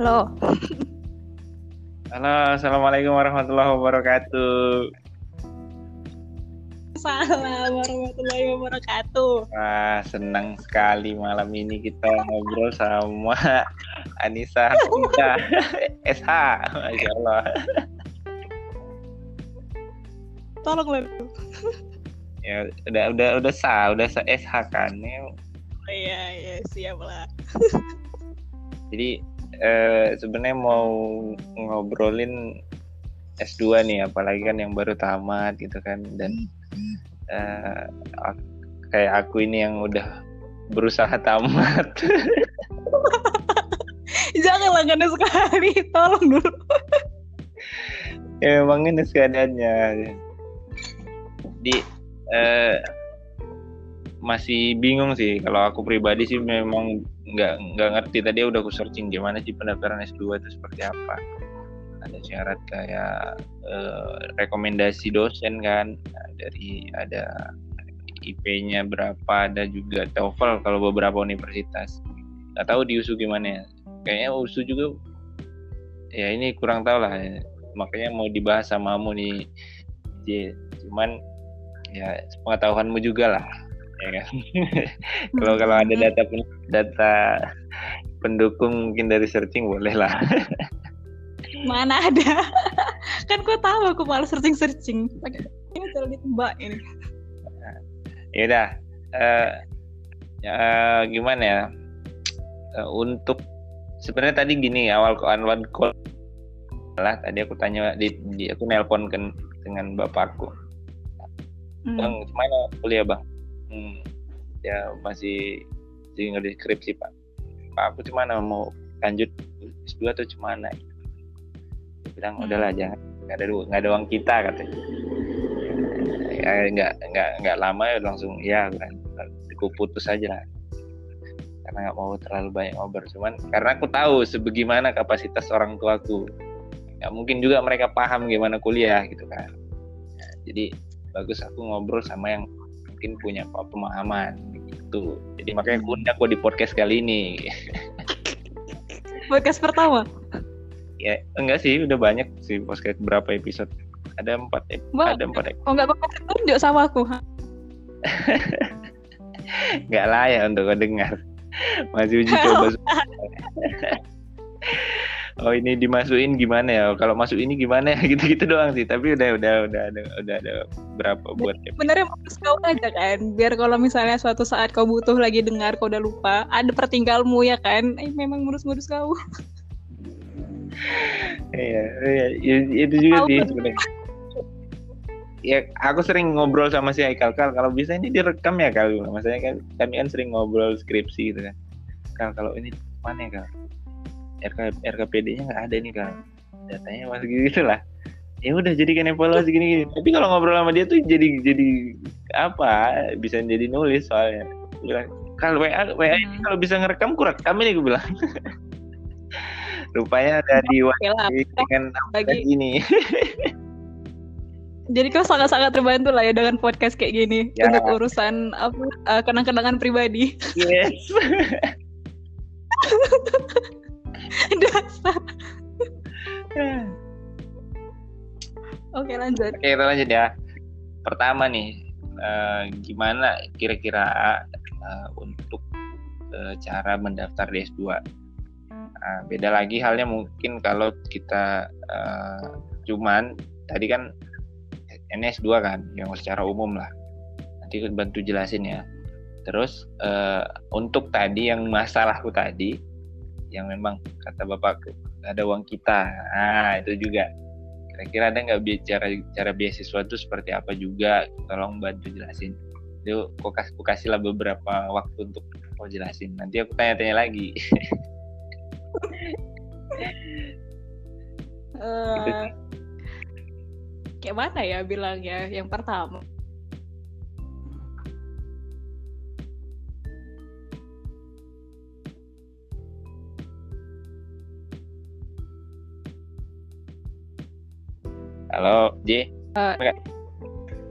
Halo. Halo, assalamualaikum warahmatullahi wabarakatuh. Salam warahmatullahi wabarakatuh. Wah, senang sekali malam ini kita ngobrol sama Anissa Hamida SH. Masya Allah. Tolong lah. Ya, udah udah udah sah, udah sah SH kan. Ya, Oh, iya, iya, siap lah. Jadi eh, sebenarnya mau ngobrolin S2 nih, apalagi kan yang baru tamat gitu kan dan eh, ak- kayak aku ini yang udah berusaha tamat. Jangan langganan sekali, tolong dulu. ya memang ini keadaannya. Di eh, masih bingung sih. Kalau aku pribadi sih memang nggak nggak ngerti tadi udah aku searching gimana sih pendaftaran S2 itu seperti apa. Ada syarat kayak eh, rekomendasi dosen kan. Nah, dari ada IP-nya berapa ada juga TOEFL kalau beberapa universitas. Nggak tahu di USU gimana ya. Kayaknya USU juga ya ini kurang tahu lah. Ya. makanya mau dibahas sama kamu nih. J. cuman ya pengetahuanmu juga lah kalau kalau ada data pen- data pendukung mungkin dari searching boleh lah Mana ada? kan gue tahu aku malas searching-searching. Ini cara ditebak ini. ya udah ya, eh, gimana ya Eh, untuk sebenarnya tadi gini awal awal call lah tadi aku tanya di, di aku nelpon kan dengan bapakku Hmm. bang gimana kuliah bang hmm, ya masih masih ngerti skripsi pak. Pak aku gimana mau lanjut S2 atau gimana dia bilang Hmm. udahlah jangan nggak ada nggak ada uang kita katanya. Ya nggak nggak nggak lama ya langsung ya kan aku putus aja lah. Karena nggak mau terlalu banyak ngobrol. Cuman karena aku tahu sebagaimana kapasitas orang tuaku nggak mungkin juga mereka paham gimana kuliah gitu kan. Ya, jadi bagus aku ngobrol sama yang mungkin punya pemahaman gitu jadi makanya aku undang di podcast kali ini Podcast pertama. ya enggak sih udah banyak sih podcast berapa episode ada empat Wah. ada empat Oh enggak kok tunjuk sama aku. ha? nggak layak untuk kau dengar masih uji coba oh ini dimasukin gimana ya kalau masuk ini gimana ya gitu-gitu doang sih tapi udah udah udah ada udah ada berapa buat ep- Benernya modus kau aja kan. Biar kalau misalnya suatu saat kau butuh lagi dengar kau udah lupa, ada pertinggalmu ya kan. Eh, memang modus-modus kau. Iya, iya, i- itu juga sih sebenarnya. Ya, aku sering ngobrol sama si Aikal Kal. Kalau bisa ini direkam ya Kal. Maksudnya kan kami kan sering ngobrol skripsi gitu kan. Kal, kalau ini mana ya Kal? RK, RKPD-nya nggak ada nih Kal. Datanya masih gitu lah. Ya udah jadikan evaluasi gini-gini. Tapi kalau ngobrol sama dia tuh jadi jadi apa? Bisa jadi nulis soalnya. Bilang, Kal WA WA ini Hmm. kalau bisa ngerekam kurekam ini gue bilang. Rupanya ada di Oke lah. dengan Bagi, ini. jadi kau sangat-sangat terbantu lah ya dengan podcast kayak gini Ya. untuk urusan apa eh, kenang-kenangan pribadi. Yes. Dasar. Oke lanjut. Oke, kita lanjut ya. Pertama nih, eh, gimana kira-kira eh, untuk eh, cara mendaftar di S2? Nah, beda lagi halnya mungkin kalau kita eh, cuman tadi kan ini S2 kan, yang secara umum lah. Nanti bantu jelasin ya. Terus eh, untuk tadi yang masalahku tadi, yang memang kata bapakku ada uang kita, nah itu juga. Kira-kira ada nggak cara cara beasiswa itu seperti apa juga? Tolong bantu jelasin. Itu aku kasih, aku kasih lah beberapa waktu untuk kau jelasin. Nanti aku tanya-tanya lagi. Eh, kayak mana ya bilangnya? Yang pertama. Halo J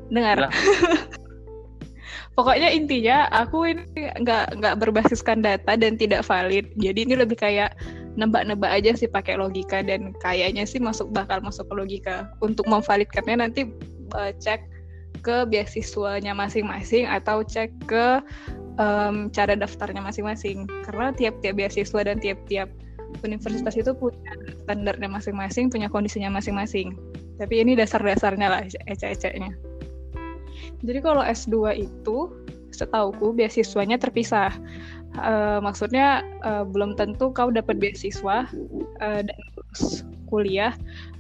Dengar. Bilang. Pokoknya intinya aku ini nggak nggak berbasiskan data dan tidak valid. Jadi ini lebih kayak nebak-nebak aja sih pakai logika dan kayaknya sih masuk bakal masuk ke logika untuk memvalidkannya nanti uh, cek ke beasiswanya masing-masing atau cek ke um, cara daftarnya masing-masing karena tiap-tiap beasiswa dan tiap-tiap universitas itu punya standarnya masing-masing punya kondisinya masing-masing tapi ini dasar-dasarnya lah ecek-eceknya jadi kalau S2 itu setauku beasiswanya terpisah uh, maksudnya uh, belum tentu kau dapat beasiswa uh, dan lulus kuliah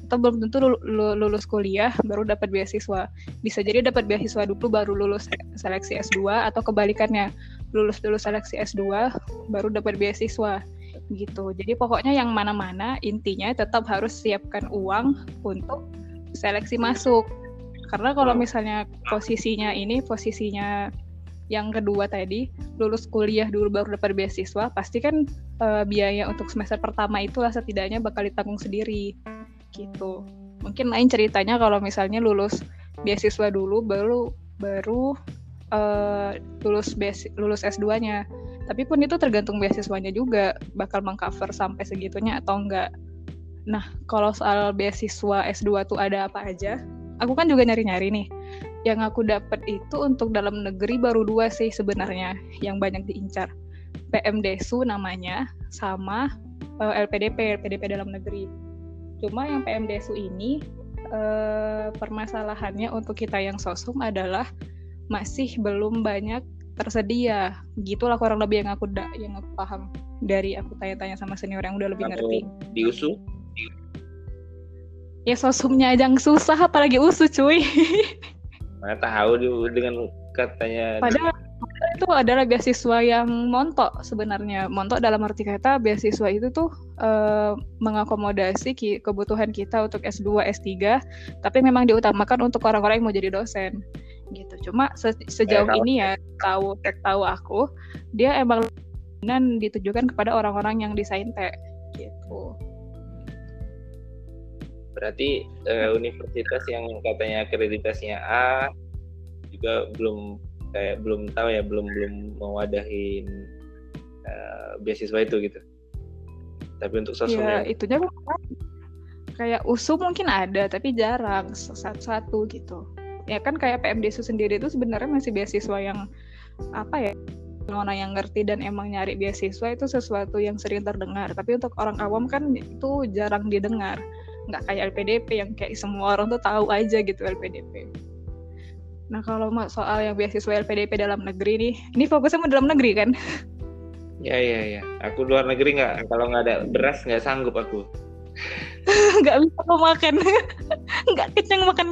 atau belum tentu lulus kuliah baru dapat beasiswa. Bisa jadi dapat beasiswa dulu baru lulus seleksi S2 atau kebalikannya. Lulus dulu seleksi S2 baru dapat beasiswa gitu. Jadi pokoknya yang mana-mana intinya tetap harus siapkan uang untuk seleksi masuk. Karena kalau misalnya posisinya ini posisinya yang kedua tadi lulus kuliah dulu baru dapat beasiswa pasti kan uh, biaya untuk semester pertama itu lah setidaknya bakal ditanggung sendiri gitu. Mungkin lain ceritanya kalau misalnya lulus beasiswa dulu baru baru uh, lulus besi, lulus S2-nya tapi pun itu tergantung beasiswanya juga bakal mengcover sampai segitunya atau enggak nah kalau soal beasiswa S2 tuh ada apa aja aku kan juga nyari-nyari nih yang aku dapat itu untuk dalam negeri baru dua sih sebenarnya yang banyak diincar PMDSU namanya sama uh, LPDP LPDP dalam negeri Cuma yang PMDSU ini eh, permasalahannya untuk kita yang sosum adalah masih belum banyak tersedia. Gitulah kurang lebih yang aku da yang aku paham dari aku tanya-tanya sama senior yang udah lebih Atau ngerti. Di USU? Ya sosumnya aja yang susah apalagi USU cuy. Mana tahu dengan katanya Padahal itu adalah beasiswa yang montok sebenarnya. Montok dalam arti kata beasiswa itu tuh uh, mengakomodasi ki kebutuhan kita untuk S2, S3, tapi memang diutamakan untuk orang-orang yang mau jadi dosen. Gitu. Cuma se sejauh eh, ini ya tahu tahu aku, dia emang ditujukan kepada orang-orang yang desain tech gitu. Berarti uh, universitas yang katanya akreditasnya A juga belum kayak belum tahu ya belum belum mewadahin uh, beasiswa itu gitu. Tapi untuk sosum ya, itunya kayak usu mungkin ada tapi jarang satu-satu gitu. Ya kan kayak PMDSU sendiri itu sebenarnya masih beasiswa yang apa ya orang yang ngerti dan emang nyari beasiswa itu sesuatu yang sering terdengar. Tapi untuk orang awam kan itu jarang didengar nggak kayak LPDP yang kayak semua orang tuh tahu aja gitu LPDP Nah kalau soal yang beasiswa LPDP dalam negeri nih, ini fokusnya mau dalam negeri kan? Ya ya ya. Aku luar negeri nggak. Kalau nggak ada beras nggak sanggup aku. Nggak bisa mau makan. Nggak kenyang makan.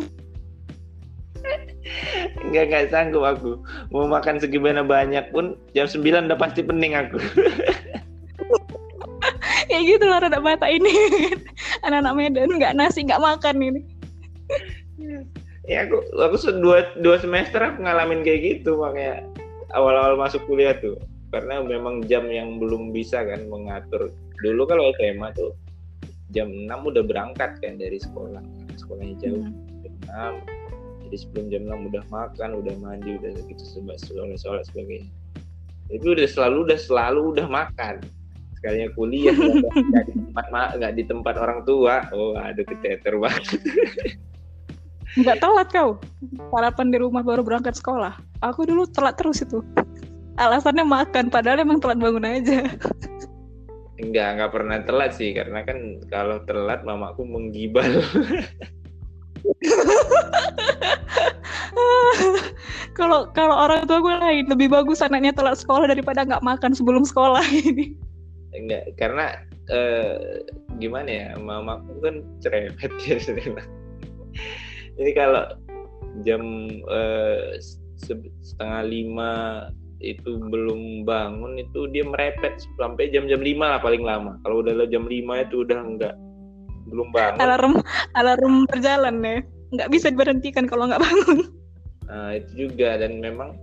Nggak nggak sanggup aku. Mau makan segimana banyak pun jam 9 udah pasti pening aku. ya gitu lah ada mata ini. Anak-anak Medan nggak nasi nggak makan ini. Ya aku aku dua dua semester aku ngalamin kayak gitu makanya awal-awal masuk kuliah tuh. Karena memang jam yang belum bisa kan mengatur. Dulu kalau SMA tuh jam 6 udah berangkat kan dari sekolah. Sekolahnya jauh. Hmm. jam 6 jadi sebelum jam 6 udah makan udah mandi udah gitu sebab sholat sholat sebagainya. Itu udah selalu udah selalu udah makan sekalinya kuliah nggak di tempat nggak di tempat orang tua oh ada keteter banget Nggak telat kau. Sarapan di rumah baru berangkat sekolah. Aku dulu telat terus itu. Alasannya makan, padahal emang telat bangun aja. Enggak, enggak pernah telat sih, karena kan kalau telat mamaku menggibal. kalau kalau orang tua gue lain lebih bagus anaknya telat sekolah daripada nggak makan sebelum sekolah ini. Enggak, karena uh, gimana ya, mamaku kan cerewet ya jadi kalau jam uh, setengah lima itu belum bangun itu dia merepet sampai jam-jam lima lah paling lama. Kalau udah jam lima itu udah enggak belum bangun. Alarm alarm berjalan ya. Nggak bisa diberhentikan kalau nggak bangun. Nah itu juga dan memang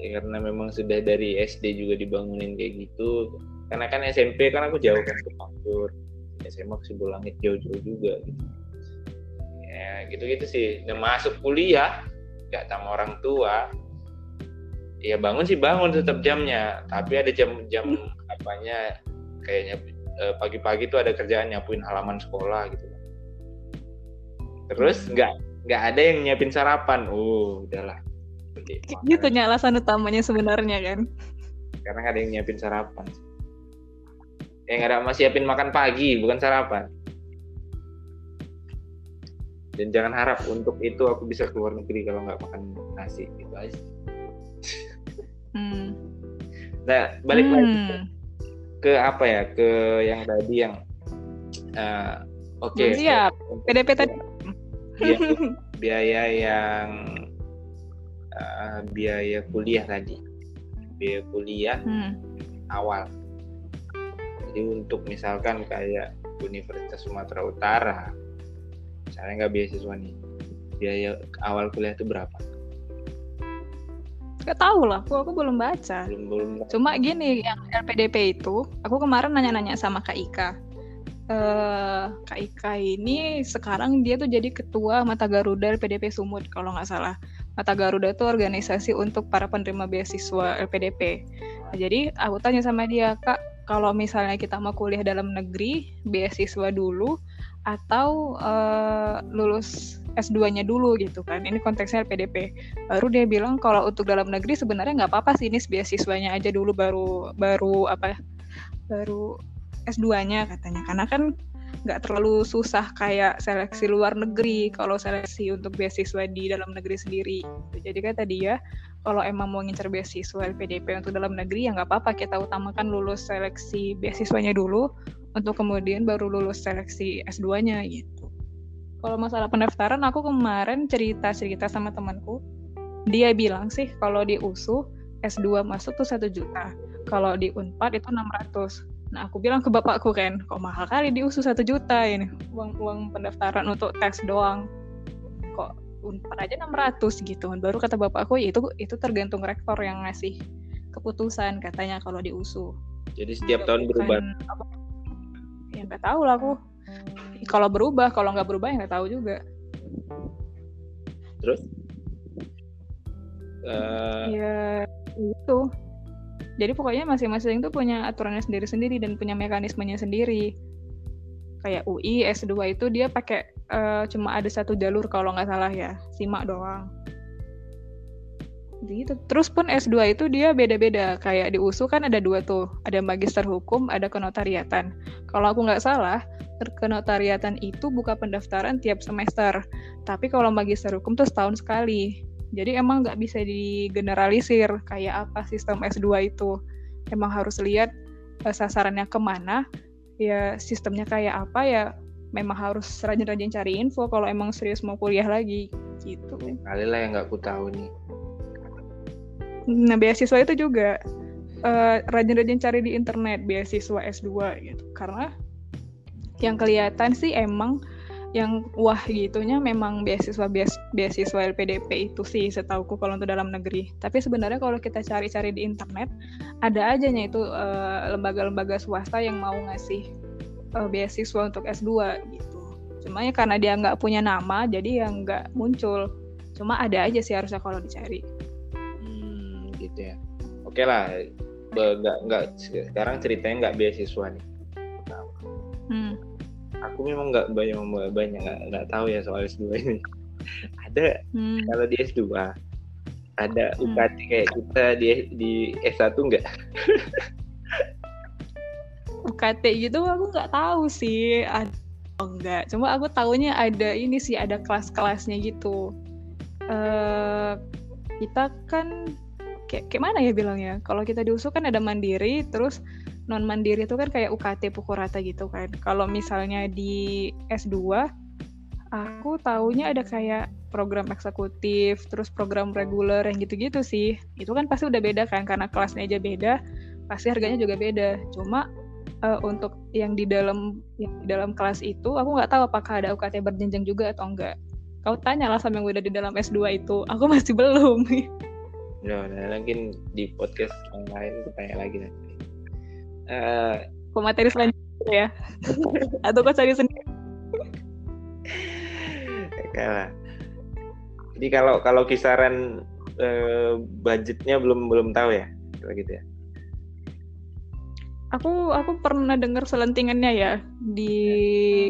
ya karena memang sudah dari SD juga dibangunin kayak gitu karena kan SMP kan aku jauh kan ke Pakur SMA ke Langit jauh-jauh juga gitu. Gitu-gitu sih. Dan masuk kuliah nggak sama orang tua. Ya bangun sih bangun tetap jamnya. Tapi ada jam-jam apanya kayaknya eh, pagi-pagi tuh ada kerjaan nyapuin halaman sekolah gitu. Terus nggak nggak ada yang nyiapin sarapan. Oh udahlah. Oke, gitu alasan utamanya sebenarnya kan. Karena nggak ada yang nyiapin sarapan yang ada masih siapin makan pagi bukan sarapan dan jangan harap untuk itu aku bisa keluar negeri kalau nggak makan nasi gitu aja hmm. nah balik hmm. lagi ke apa ya ke yang tadi yang uh, oke okay, siap PDP tadi biaya, biaya yang uh, biaya kuliah tadi biaya kuliah hmm. awal jadi untuk misalkan kayak Universitas Sumatera Utara misalnya nggak beasiswa nih biaya awal kuliah itu berapa Gak tahu lah, aku, aku belum baca. Belum, belum. Cuma gini, yang LPDP itu, aku kemarin nanya-nanya sama Kak Ika. Uh, Kak Ika ini sekarang dia tuh jadi ketua Mata Garuda LPDP Sumut kalau nggak salah. Mata Garuda itu organisasi untuk para penerima beasiswa LPDP. Nah, jadi aku tanya sama dia, Kak, kalau misalnya kita mau kuliah dalam negeri, beasiswa dulu, atau uh, lulus S2-nya dulu gitu kan. Ini konteksnya LPDP. Baru dia bilang kalau untuk dalam negeri sebenarnya nggak apa-apa sih ini beasiswanya aja dulu baru baru apa baru S2-nya katanya. Karena kan nggak terlalu susah kayak seleksi luar negeri kalau seleksi untuk beasiswa di dalam negeri sendiri. Jadi kan tadi ya kalau emang mau ngincer beasiswa LPDP untuk dalam negeri ya nggak apa-apa kita utamakan lulus seleksi beasiswanya dulu untuk kemudian baru lulus seleksi S2-nya gitu. Kalau masalah pendaftaran, aku kemarin cerita-cerita sama temanku, dia bilang sih kalau di USU S2 masuk tuh satu juta, kalau di Unpad itu 600. Nah aku bilang ke bapakku kan, kok mahal kali di USU satu juta ini, uang uang pendaftaran untuk tes doang. Kok Unpad aja 600 gitu. Baru kata bapakku ya itu itu tergantung rektor yang ngasih keputusan katanya kalau di USU. Jadi setiap tahun berubah. ya nggak tahu lah aku. Kalau berubah kalau nggak berubah ya nggak tahu juga. Terus? Uh... ya itu. Jadi pokoknya masing-masing tuh punya aturannya sendiri-sendiri dan punya mekanismenya sendiri. Kayak UI S2 itu dia pakai uh, cuma ada satu jalur kalau nggak salah ya simak doang gitu. Terus pun S2 itu dia beda-beda. Kayak di USU kan ada dua tuh. Ada magister hukum, ada kenotariatan. Kalau aku nggak salah, kenotariatan itu buka pendaftaran tiap semester. Tapi kalau magister hukum tuh setahun sekali. Jadi emang nggak bisa digeneralisir kayak apa sistem S2 itu. Emang harus lihat uh, sasarannya ke mana, ya sistemnya kayak apa ya memang harus rajin-rajin cari info kalau emang serius mau kuliah lagi gitu. Kali lah yang nggak ku tahu nih Nah, beasiswa itu juga uh, rajin-rajin cari di internet beasiswa S2 gitu. Karena yang kelihatan sih emang yang wah gitunya memang beasiswa beas, beasiswa LPDP itu sih setauku kalau untuk dalam negeri. Tapi sebenarnya kalau kita cari-cari di internet ada aja nya itu lembaga lembaga-lembaga swasta yang mau ngasih uh, beasiswa untuk S2 gitu. Cuma ya karena dia nggak punya nama jadi yang nggak muncul. Cuma ada aja sih harusnya kalau dicari gitu ya oke okay lah nggak nggak sekarang ceritanya nggak beasiswa nih nah, hmm. aku memang nggak banyak banyak nggak nggak tahu ya soal S2 ini ada hmm. kalau di S2 ada UKT hmm. kayak kita di di S1 enggak UKT gitu aku nggak tahu sih ada oh, enggak cuma aku tahunya ada ini sih ada kelas-kelasnya gitu. Uh, kita kan kayak kayak mana ya bilangnya? Kalau kita diusuk kan ada mandiri terus non mandiri itu kan kayak UKT pukul rata gitu kan. Kalau misalnya di S2 aku taunya ada kayak program eksekutif terus program reguler yang gitu-gitu sih. Itu kan pasti udah beda kan karena kelasnya aja beda pasti harganya juga beda. Cuma uh, untuk yang di dalam yang di dalam kelas itu aku nggak tahu apakah ada UKT berjenjang juga atau enggak kau tanya lah sama yang udah di dalam S2 itu aku masih belum No, nah, mungkin di podcast yang lain aku tanya lagi nanti. Uh, materi selanjutnya ya? Atau kau cari sendiri? Kalah. Jadi kalau kalau kisaran uh, budgetnya belum belum tahu ya, gitu ya? Aku aku pernah dengar selentingannya ya di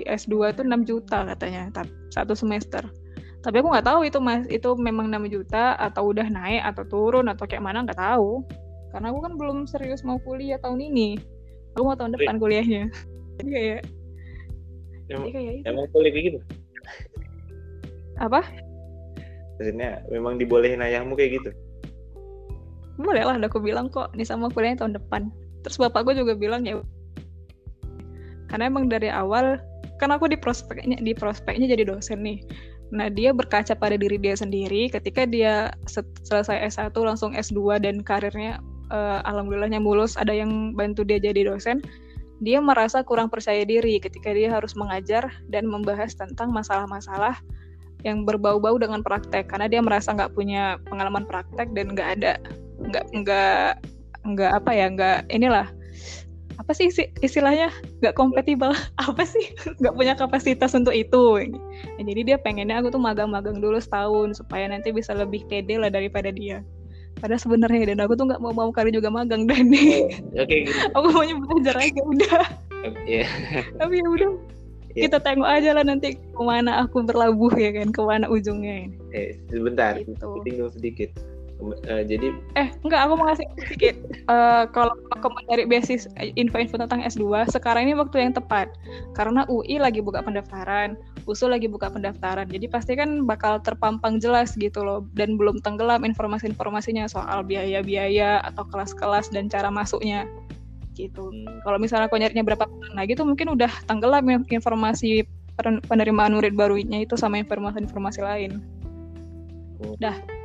S2 tuh 6 juta katanya satu semester. Tapi aku nggak tahu itu mas itu memang 6 juta atau udah naik atau turun atau kayak mana nggak tahu. Karena aku kan belum serius mau kuliah tahun ini. Aku mau tahun depan kuliahnya. Jadi kayak Emang, jadi kayak itu. emang kuliah kayak gitu? Apa? Maksudnya memang dibolehin ayahmu kayak gitu? Boleh lah, udah aku bilang kok, nih sama kuliahnya tahun depan terus bapakku juga bilang ya karena emang dari awal kan aku di prospeknya di prospeknya jadi dosen nih. Nah dia berkaca pada diri dia sendiri. Ketika dia selesai S1 langsung S2 dan karirnya uh, alhamdulillahnya mulus ada yang bantu dia jadi dosen dia merasa kurang percaya diri ketika dia harus mengajar dan membahas tentang masalah-masalah yang berbau-bau dengan praktek. Karena dia merasa nggak punya pengalaman praktek dan nggak ada nggak nggak nggak apa ya nggak inilah. Apa sih istilahnya? Nggak kompatibel apa sih? Nggak punya kapasitas untuk itu. Nah, jadi dia pengennya aku tuh magang-magang dulu setahun supaya nanti bisa lebih pede lah daripada dia. Padahal sebenarnya dan aku tuh nggak mau mau kali juga magang dan nih oh, okay, gitu. aku maunya belajar aja udah. Yeah. tapi ya udah yeah. kita tengok aja lah nanti ke mana aku berlabuh ya kan ke mana ujungnya eh, sebentar gitu. tinggal sedikit uh, jadi eh enggak aku mau ngasih sedikit uh, kalau aku mencari basis info-info tentang S2 sekarang ini waktu yang tepat karena UI lagi buka pendaftaran USU lagi buka pendaftaran jadi pasti kan bakal terpampang jelas gitu loh dan belum tenggelam informasi-informasinya soal biaya-biaya atau kelas-kelas dan cara masuknya gitu hmm. kalau misalnya kau nyarinya berapa bulan lagi tuh mungkin udah tenggelam informasi penerimaan murid barunya itu sama informasi-informasi lain. Oh.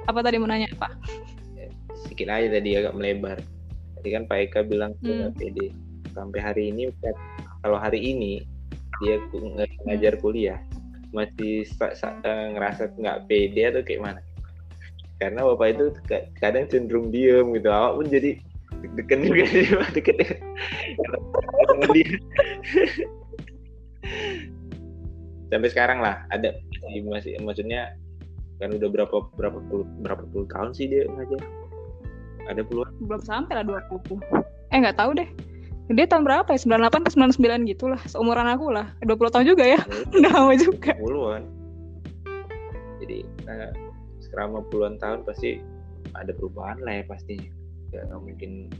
Apa tadi mau nanya pak? Sedikit aja tadi agak melebar. Tadi kan Pak Eka bilang ke hmm. PD sampai hari ini kalau hari ini dia ngajar kuliah masih uh, ngerasa nggak pede atau kayak mana? Karena bapak itu kadang cenderung diem gitu awak pun jadi deg-degan juga deket. Dia sampai sekarang lah ada masih maksudnya kan udah berapa berapa puluh berapa puluh tahun sih dia ngajar? Ada puluhan? Belum sampai lah dua puluh. Eh nggak tahu deh. Dia tahun berapa ya? 98 atau 99 gitu lah. Seumuran aku lah. 20 tahun juga ya. Udah lama juga. Puluhan. Jadi nah, selama puluhan tahun pasti ada perubahan lah ya pasti. Nggak mungkin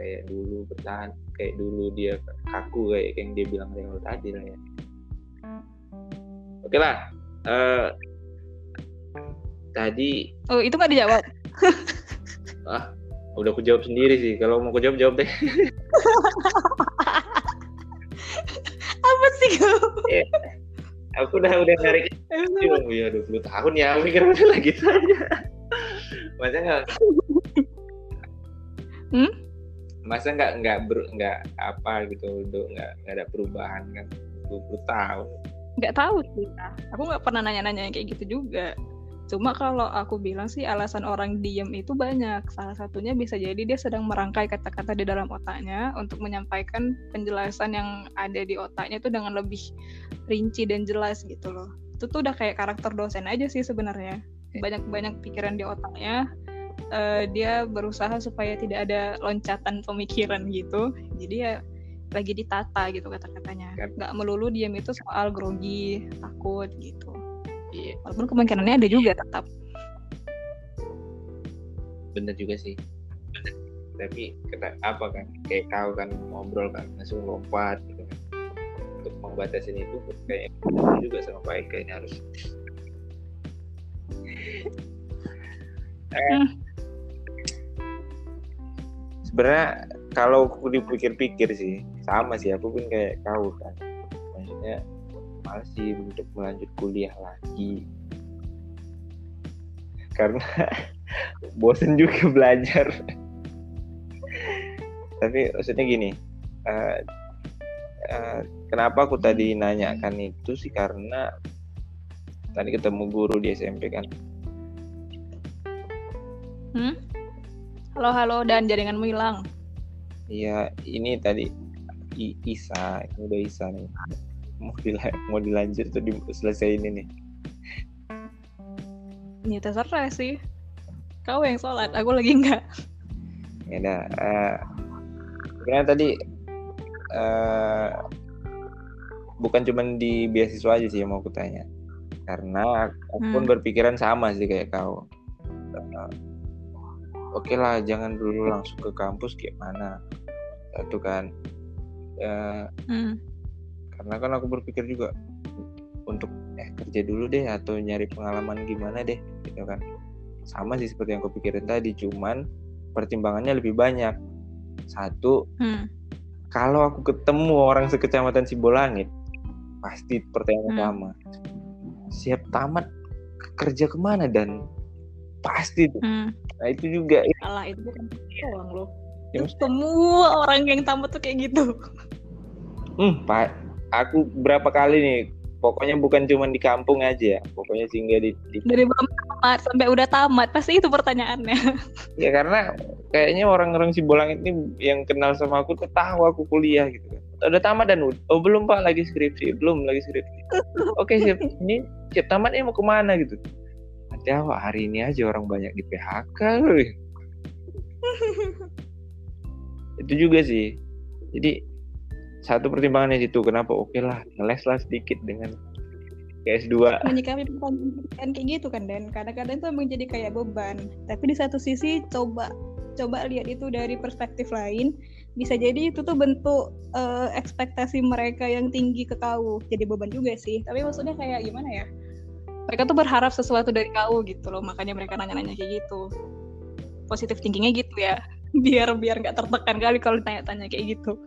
kayak dulu bertahan kayak dulu dia kaku kayak yang dia bilang tadi lah ya. Oke lah uh, tadi. Oh itu nggak dijawab? Ah udah aku jawab sendiri sih. Kalau mau aku jawab jawab deh. Apa sih kau? Ya, aku udah udah narik ya dua puluh tahun ya mikir udah lagi saja. Masa nggak? Hmm? masa nggak nggak ber nggak apa gitu udah nggak nggak ada perubahan kan? 20 tahun. Nggak tahu sih aku nggak pernah nanya-nanya kayak gitu juga Cuma kalau aku bilang sih alasan orang diem itu banyak. Salah satunya bisa jadi dia sedang merangkai kata-kata di dalam otaknya untuk menyampaikan penjelasan yang ada di otaknya itu dengan lebih rinci dan jelas gitu loh. Itu tuh udah kayak karakter dosen aja sih sebenarnya. Banyak-banyak pikiran di otaknya. Uh, dia berusaha supaya tidak ada loncatan pemikiran gitu. Jadi ya lagi ditata gitu kata-katanya. Nggak melulu diem itu soal grogi, takut gitu. Iya. Walaupun kemungkinannya ada juga tetap. Bener juga sih. Tapi kata apa kan? Kayak kau kan ngobrol kan langsung lompat gitu kan. Untuk membatasi itu kayak juga sama baik kayaknya harus. eh, hmm. Sebenarnya kalau aku dipikir-pikir sih sama sih aku pun kayak kau kan. Maksudnya masih untuk melanjut kuliah lagi. Karena bosen juga belajar. Tapi maksudnya gini uh, uh, kenapa aku tadi nanyakan itu sih? Karena tadi ketemu guru di SMP kan. Hmm? halo halo dan jaringanmu hilang. Iya ini tadi I Isa ini udah Isa nih mau dila mau dilanjut tuh di selesai ini? Nih ya terserah sih. Kau yang sholat aku lagi enggak. Ya udah uh, tadi uh, bukan cuma di beasiswa aja sih yang mau aku tanya. Karena aku pun hmm. berpikiran sama sih kayak kau. Uh, oke okay lah jangan dulu langsung ke kampus kayak mana? Satu kan. Uh, hmm. Karena kan aku berpikir juga untuk eh kerja dulu deh atau nyari pengalaman gimana deh gitu kan. Sama sih seperti yang aku pikirin tadi cuman pertimbangannya lebih banyak. Satu hmm. kalau aku ketemu orang sekecamatan Sibolangit pasti pertanyaan hmm. utama siap tamat kerja ke mana dan pasti tuh. Hmm. nah itu juga Alah itu bukan doang loh. Ya, semua orang yang tamat tuh kayak gitu. Hmm pak aku berapa kali nih pokoknya bukan cuma di kampung aja pokoknya singgah di, di... dari belum tamat sampai udah tamat pasti itu pertanyaannya. Ya karena kayaknya orang-orang Sibolang ini yang kenal sama aku tuh tahu aku kuliah gitu kan. Udah tamat dan oh belum pak lagi skripsi belum lagi skripsi. Oke siap ini siap tamat ini mau ke mana gitu. Nanti awak hari ini aja orang banyak di PHK itu juga sih. Jadi satu pertimbangannya itu kenapa? Oke okay lah ngeles lah sedikit dengan PS2 menyikapi pertanyaan kayak gitu kan dan? Kadang-kadang itu menjadi kayak beban. Tapi di satu sisi coba coba lihat itu dari perspektif lain. Bisa jadi itu tuh bentuk uh, ekspektasi mereka yang tinggi ke kau jadi beban juga sih. Tapi maksudnya kayak gimana ya? Mereka tuh berharap sesuatu dari kau gitu loh. Makanya mereka nanya-nanya kayak gitu. Positif thinkingnya gitu ya. Biar biar nggak tertekan kali kalau tanya-tanya kayak gitu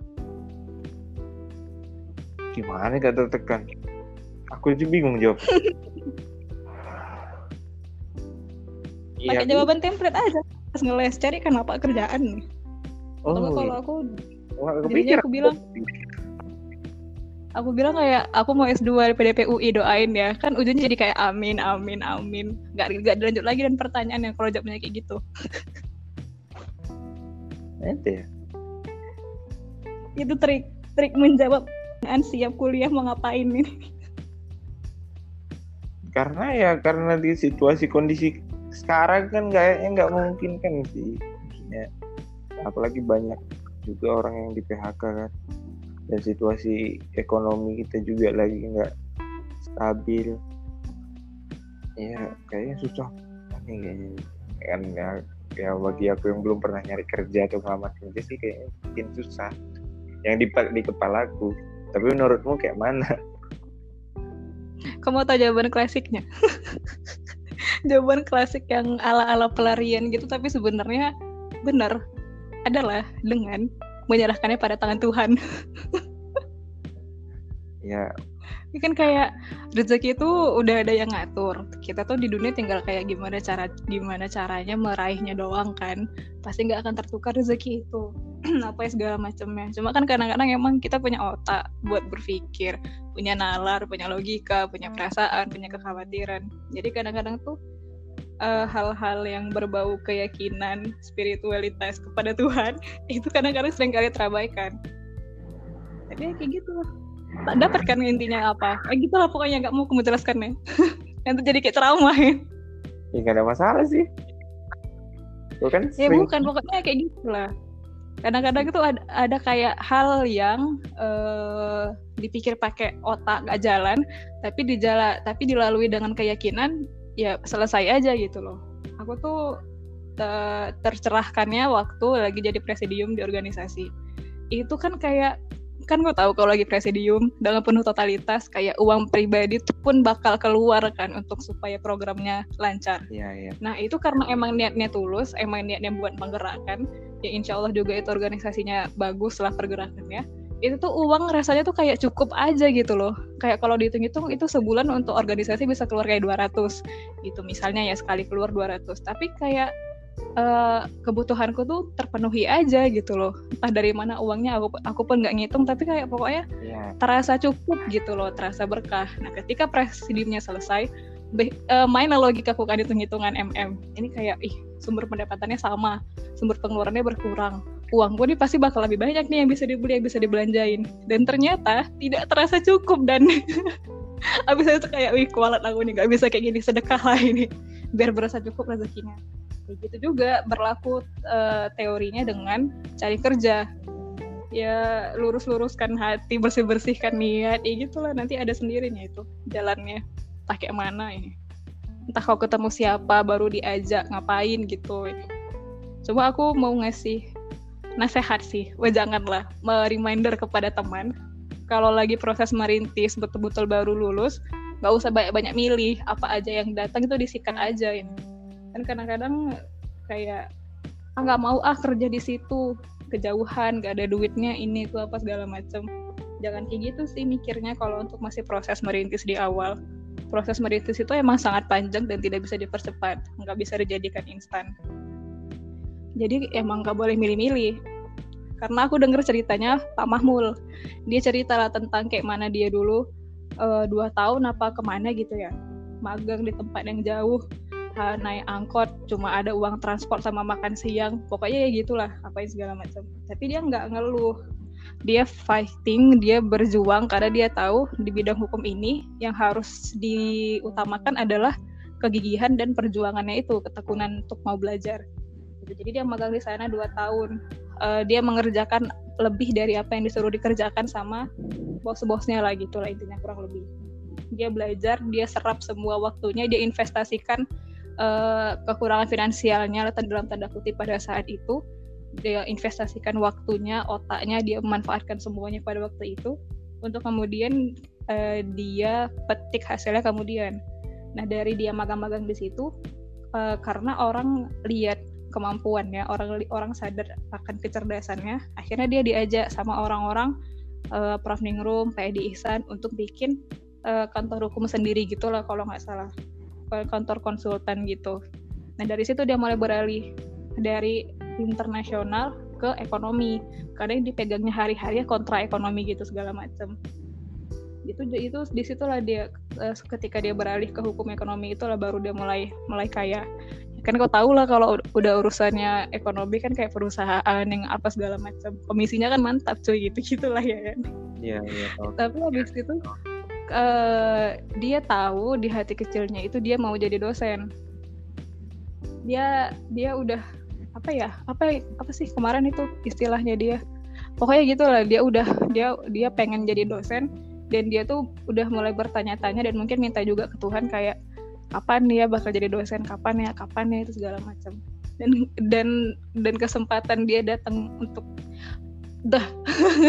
gimana gak tertekan? Aku aja bingung jawab. Pakai iya, jawaban template aja. Pas ngeles cari kenapa kerjaan nih. Oh, kalau aku jadi aku bilang aku bilang kayak aku mau S2 di PDP UI doain ya. Kan ujungnya jadi kayak amin amin amin. Nggak nggak dilanjut lagi dan pertanyaan yang kalau jawabnya kayak gitu. Nanti ya. Itu trik trik menjawab kan siap kuliah mau ngapain ini? Karena ya karena di situasi kondisi sekarang kan kayaknya nggak mungkin kan sih. Maksudnya apalagi banyak juga orang yang di PHK kan. Dan situasi ekonomi kita juga lagi nggak stabil. Ya kayaknya susah. Ini kan ya, ya bagi aku yang belum pernah nyari kerja atau ngelamar kerja sih kayaknya mungkin susah. Yang di di kepalaku tapi menurutmu kayak mana? Kamu tahu jawaban klasiknya? Jawaban klasik yang ala-ala pelarian gitu tapi sebenarnya benar. Adalah dengan menyerahkannya pada tangan Tuhan. Ya ini kan kayak rezeki itu udah ada yang ngatur. Kita tuh di dunia tinggal kayak gimana cara gimana caranya meraihnya doang kan. Pasti nggak akan tertukar rezeki itu. apa ya segala macamnya. Cuma kan kadang-kadang emang kita punya otak buat berpikir, punya nalar, punya logika, punya perasaan, punya kekhawatiran. Jadi kadang-kadang tuh uh, hal-hal yang berbau keyakinan, spiritualitas kepada Tuhan itu kadang-kadang sering kali terabaikan. Tapi ya kayak gitu tak dapat kan intinya apa? Eh, gitu lah pokoknya nggak mau kamu jelaskan ya yang jadi kayak trauma ya. Ya nggak ada masalah sih. Bukan ya bukan pokoknya kayak gitu lah kadang-kadang itu ada, ada kayak hal yang uh, dipikir pakai otak nggak jalan tapi dijala tapi dilalui dengan keyakinan ya selesai aja gitu loh. Aku tuh tercerahkannya waktu lagi jadi presidium di organisasi. Itu kan kayak kan gue tahu kalau lagi presidium dengan penuh totalitas kayak uang pribadi itu pun bakal keluar kan untuk supaya programnya lancar. Iya iya. Nah itu karena emang niatnya tulus, emang niatnya buat menggerakkan, ya insya Allah juga itu organisasinya bagus lah pergerakannya. Itu tuh uang rasanya tuh kayak cukup aja gitu loh. Kayak kalau dihitung-hitung itu sebulan untuk organisasi bisa keluar kayak 200 gitu misalnya ya sekali keluar 200. Tapi kayak uh, kebutuhanku tuh terpenuhi aja gitu loh. Entah dari mana uangnya aku aku pun nggak ngitung tapi kayak pokoknya yeah. terasa cukup gitu loh terasa berkah. Nah ketika presidiumnya selesai uh, main logika aku kan hitung-hitungan mm ini kayak ih sumber pendapatannya sama sumber pengeluarannya berkurang. Uang gue nih pasti bakal lebih banyak nih yang bisa dibeli yang bisa dibelanjain. Dan ternyata tidak terasa cukup dan abis itu kayak wih kualat aku nih gak bisa kayak gini sedekah lah ini biar berasa cukup rezekinya. Kayak gitu juga berlaku uh, teorinya dengan cari kerja. Ya lurus-luruskan hati bersih-bersihkan niat ya gitulah. Nanti ada sendirinya itu jalannya. Kayak mana ini? Entah kau ketemu siapa baru diajak ngapain gitu. Coba aku mau ngasih nasehat sih. Wah janganlah. Reminder kepada teman. Kalau lagi proses merintis betul-betul baru lulus nggak usah banyak-banyak milih apa aja yang datang itu disikat aja ini. Kan kadang-kadang kayak ah nggak mau ah kerja di situ kejauhan gak ada duitnya ini itu apa segala macam jangan kayak gitu sih mikirnya kalau untuk masih proses merintis di awal. Proses merintis itu emang sangat panjang dan tidak bisa dipercepat nggak bisa dijadikan instan. Jadi emang nggak boleh milih-milih. Karena aku dengar ceritanya Pak Mahmul. Dia cerita lah tentang kayak mana dia dulu uh, dua tahun apa ke mana gitu ya. Magang di tempat yang jauh naik angkot cuma ada uang transport sama makan siang. Pokoknya ya gitulah yang segala macam. Tapi dia nggak ngeluh. Dia fighting dia berjuang karena dia tahu di bidang hukum ini yang harus diutamakan adalah kegigihan dan perjuangannya itu ketekunan untuk mau belajar. Jadi dia magang di sana dua tahun uh, dia mengerjakan lebih dari apa yang disuruh dikerjakan sama bos-bosnya lah gitu lah intinya kurang lebih. Dia belajar dia serap semua waktunya dia investasikan uh, kekurangan finansialnya dalam tanda kutip pada saat itu. Dia investasikan waktunya otaknya dia memanfaatkan semuanya pada waktu itu untuk kemudian uh, dia petik hasilnya kemudian. Nah dari dia magang-magang di situ uh, karena orang lihat kemampuannya orang orang sadar akan kecerdasannya akhirnya dia diajak sama orang-orang uh, Prof Ningrum kayak di Ihsan untuk bikin uh, kantor hukum sendiri gitu lah kalau nggak salah kantor konsultan gitu. Nah dari situ dia mulai beralih dari internasional ke ekonomi. Kadang dipegangnya hari-hari ya kontra ekonomi gitu segala macam. Itu itu di situlah dia eh, ketika dia beralih ke hukum ekonomi itulah baru dia mulai mulai kaya. Kan kau tahu lah kalau udah urusannya ekonomi kan kayak perusahaan yang apa segala macam. Komisinya kan mantap cuy gitu gitulah ya kan. Iya iya. Tapi habis itu uh, dia tahu di hati kecilnya itu dia mau jadi dosen dia dia udah apa ya apa apa sih kemarin itu istilahnya dia pokoknya gitulah dia udah dia dia pengen jadi dosen dan dia tuh udah mulai bertanya-tanya dan mungkin minta juga ke Tuhan kayak kapan dia bakal jadi dosen kapan ya kapan ya itu segala macam. Dan dan dan kesempatan dia datang untuk dah.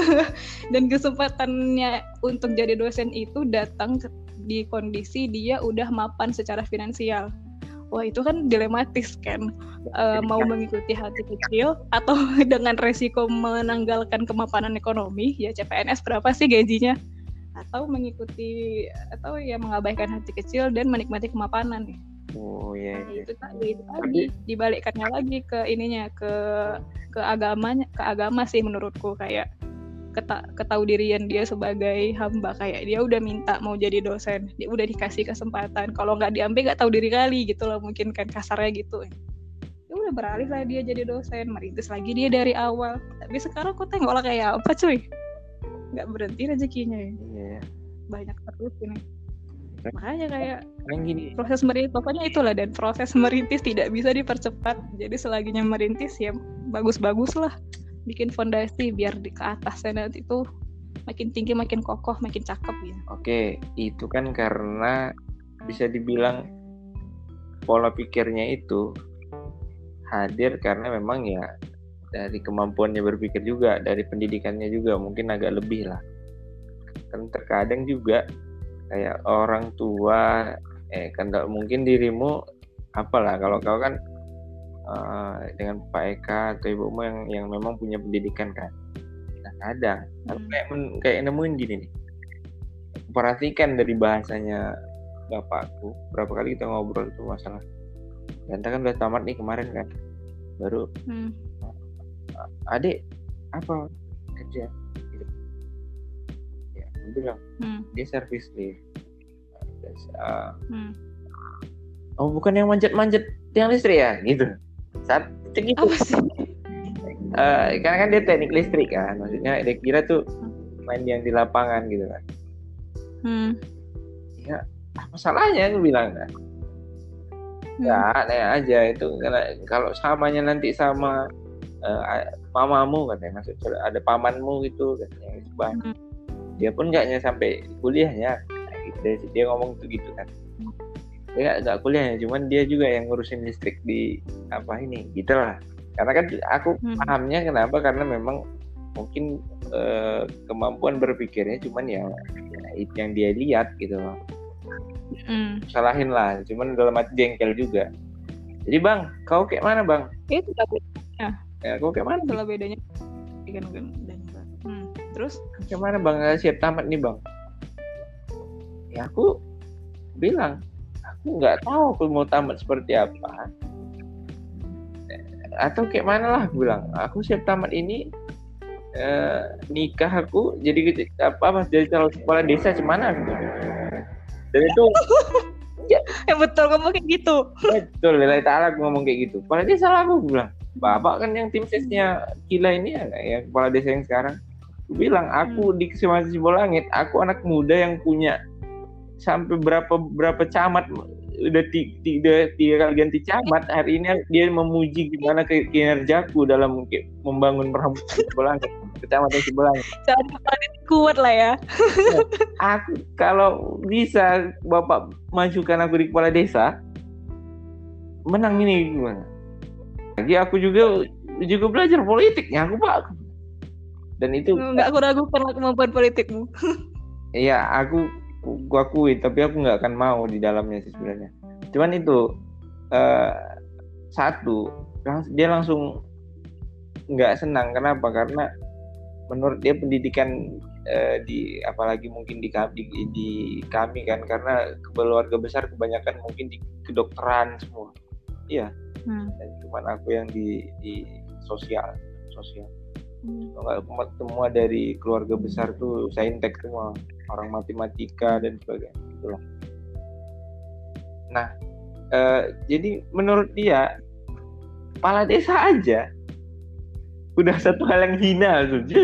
Dan kesempatannya untuk jadi dosen itu datang di kondisi dia udah mapan secara finansial. Wah itu kan dilematis kan uh, mau mengikuti hati kecil atau dengan resiko menanggalkan kemapanan ekonomi ya CPNS berapa sih gajinya atau mengikuti atau ya mengabaikan hati kecil dan menikmati kemapanan Oh iya. Nah, itu tadi itu tadi. Dibalikkannya lagi ke ininya ke ke agamanya ke agama sih menurutku. Kayak keta, ketahu dirian dia sebagai hamba. Kayak dia udah minta mau jadi dosen dia udah dikasih kesempatan. Kalau nggak diambil nggak tahu diri kali gitu loh mungkin kan kasarnya gitu. Ya udah beralih lah dia jadi dosen merintis lagi dia dari awal. Tapi sekarang kok tengok lah kayak apa cuy nggak berhenti rezekinya ya. Yeah. banyak terus ini. Makanya kayak gini. proses merintis pokoknya itulah dan proses merintis tidak bisa dipercepat. Jadi selaginya merintis ya bagus-bagus lah. Bikin fondasi biar di ke atasnya nanti itu makin tinggi makin kokoh makin cakep ya. Oke itu kan karena bisa dibilang pola pikirnya itu hadir karena memang ya dari kemampuannya berpikir juga dari pendidikannya juga mungkin agak lebih lah kan terkadang juga kayak orang tua eh kan mungkin dirimu apalah kalau kau kan uh, dengan Pak Eka atau ibumu yang yang memang punya pendidikan kan nah kadang hmm. kayak kayak nemuin gini nih perhatikan dari bahasanya bapakku berapa kali kita ngobrol itu masalah Ganta kan udah tamat nih kemarin kan baru hmm. Adik apa kerja bilang hmm. dia service lift uh, hmm. oh bukan yang manjat-manjat tiang listrik ya gitu saat itu gitu uh, karena kan dia teknik listrik kan maksudnya dia kira tuh hmm. main yang di lapangan gitu kan hmm. ya apa salahnya aku bilang kan hmm. ya aneh aja itu karena kalau samanya nanti sama uh, mamamu katanya maksud ada pamanmu gitu katanya gitu, bang. Hmm. dia pun nggaknya sampai kuliah ya dia, dia ngomong tuh gitu kan. Dia nggak kuliah ya cuman dia juga yang ngurusin listrik di apa ini gitu lah. Karena kan aku hmm. pahamnya kenapa? Karena memang mungkin uh, kemampuan berpikirnya cuman ya, ya itu yang dia lihat gitu loh. Hmm. salahin lah cuman dalam hati jengkel juga. Jadi bang kau kayak mana bang? Itu ya kayak mana kalau bedanya kan hmm. terus? Mana bang? Siap tamat nih bang. Ya aku bilang aku nggak tahu aku mau tamat seperti apa. Atau kayak mana lah aku bilang. Aku siap tamat ini eh, nikah aku jadi apa apa jadi calon kepala desa cuman gitu dan itu ya, betul kamu kayak gitu. Betul lillahi ta'ala aku ngomong kayak gitu. Kepala desa lah aku bilang bapak kan yang tim sesnya kila ini ya, ya kepala desa yang sekarang. Aku bilang aku hmm. di Kecamatan Sibolangit aku anak muda yang punya sampai berapa berapa camat udah tiga, tiga kali ganti camat hari ini dia memuji gimana kinerjaku dalam membangun perhamburan Sibolangit kecamatan Sibolangit kuat lah ya. Aku kalau bisa bapak majukan aku di kepala desa menang ini gimana lagi aku juga juga belajar politik ya aku pak. Dan itu nggak aku ragukan kemampuan politikmu. Iya aku gua akui tapi aku nggak akan mau di dalamnya sih sebenarnya. Cuman itu uh, satu dia langsung nggak senang. Kenapa? Karena menurut dia pendidikan uh, di apalagi mungkin di, di di kami kan karena keluarga besar kebanyakan mungkin di kedokteran semua. Iya hmm. dan cuman aku yang di di sosial sosial. Hmm. semua dari keluarga besar tuh saintek semua. Orang matematika dan sebagainya itulah nah uh, jadi menurut dia kepala desa aja udah satu hal yang hina tuh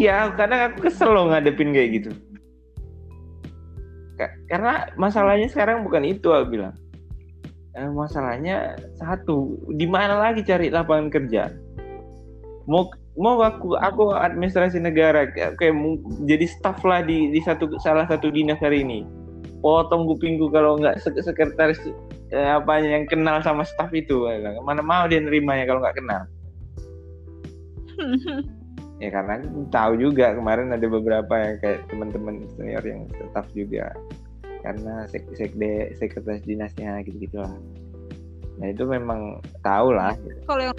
iya kadang aku kesel loh ngadepin kayak gitu karena masalahnya sekarang bukan itu aku bilang. Eh, masalahnya satu di mana lagi cari lapangan kerja? Mau mau aku aku administrasi negara kayak, jadi staff lah di di satu salah satu dinas hari ini. Potong kupingku kalau nggak sekretaris eh, apa yang kenal sama staff itu mana mau dia nerimanya kalau nggak kenal ya karena tahu juga kemarin ada beberapa yang kayak teman-teman senior yang staff juga. Karena sek sekde sekretaris dinasnya gitu gitulah nah itu memang tahu lah. Kalau yang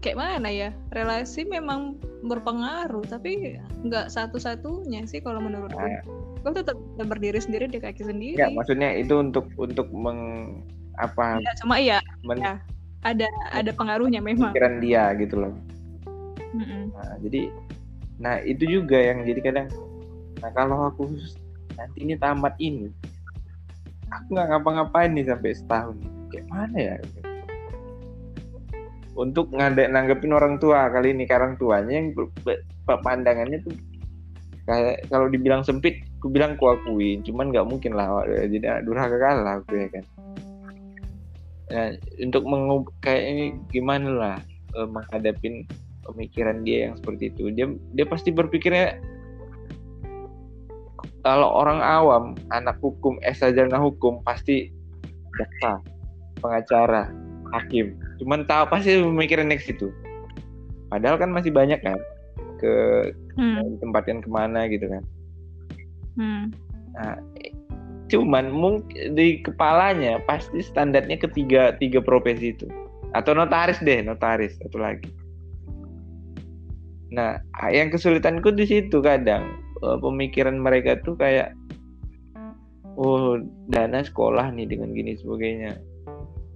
kayak mana ya? Relasi memang berpengaruh tapi nggak satu-satunya sih kalau menurutku nah, gue tetap berdiri sendiri di kaki sendiri. Ya maksudnya itu untuk untuk meng apa? Ya, cuma iya men, ya, ada ada pengaruhnya memang. Pikiran dia gitu loh mm -mm. nah jadi nah itu juga yang jadi kadang nah kalau aku nanti ini tamat ini aku nggak ngapa-ngapain nih sampai setahun. Kayak mana ya? Untuk ngadek nanggepin orang tua kali ini karang tuanya yang pandangannya tuh kayak kalau dibilang sempit aku bilang ku akuin cuman nggak mungkin lah jadi durhaka kalah aku ya kan. Nah, untuk mengub kayak ini gimana lah eh, menghadapin pemikiran dia yang seperti itu. Dia dia pasti berpikirnya kalau orang awam anak hukum S sarjana hukum pasti jaksa pengacara hakim. Cuman tahu pasti pemikiran next itu padahal kan masih banyak kan ke hmm. tempat yang ke mana gitu kan. Hmm. nah cuman mungkin di kepalanya pasti standarnya ketiga tiga profesi itu. Atau notaris deh notaris satu lagi nah yang kesulitanku di situ kadang eh, pemikiran mereka tuh kayak oh dana sekolah nih dengan gini sebagainya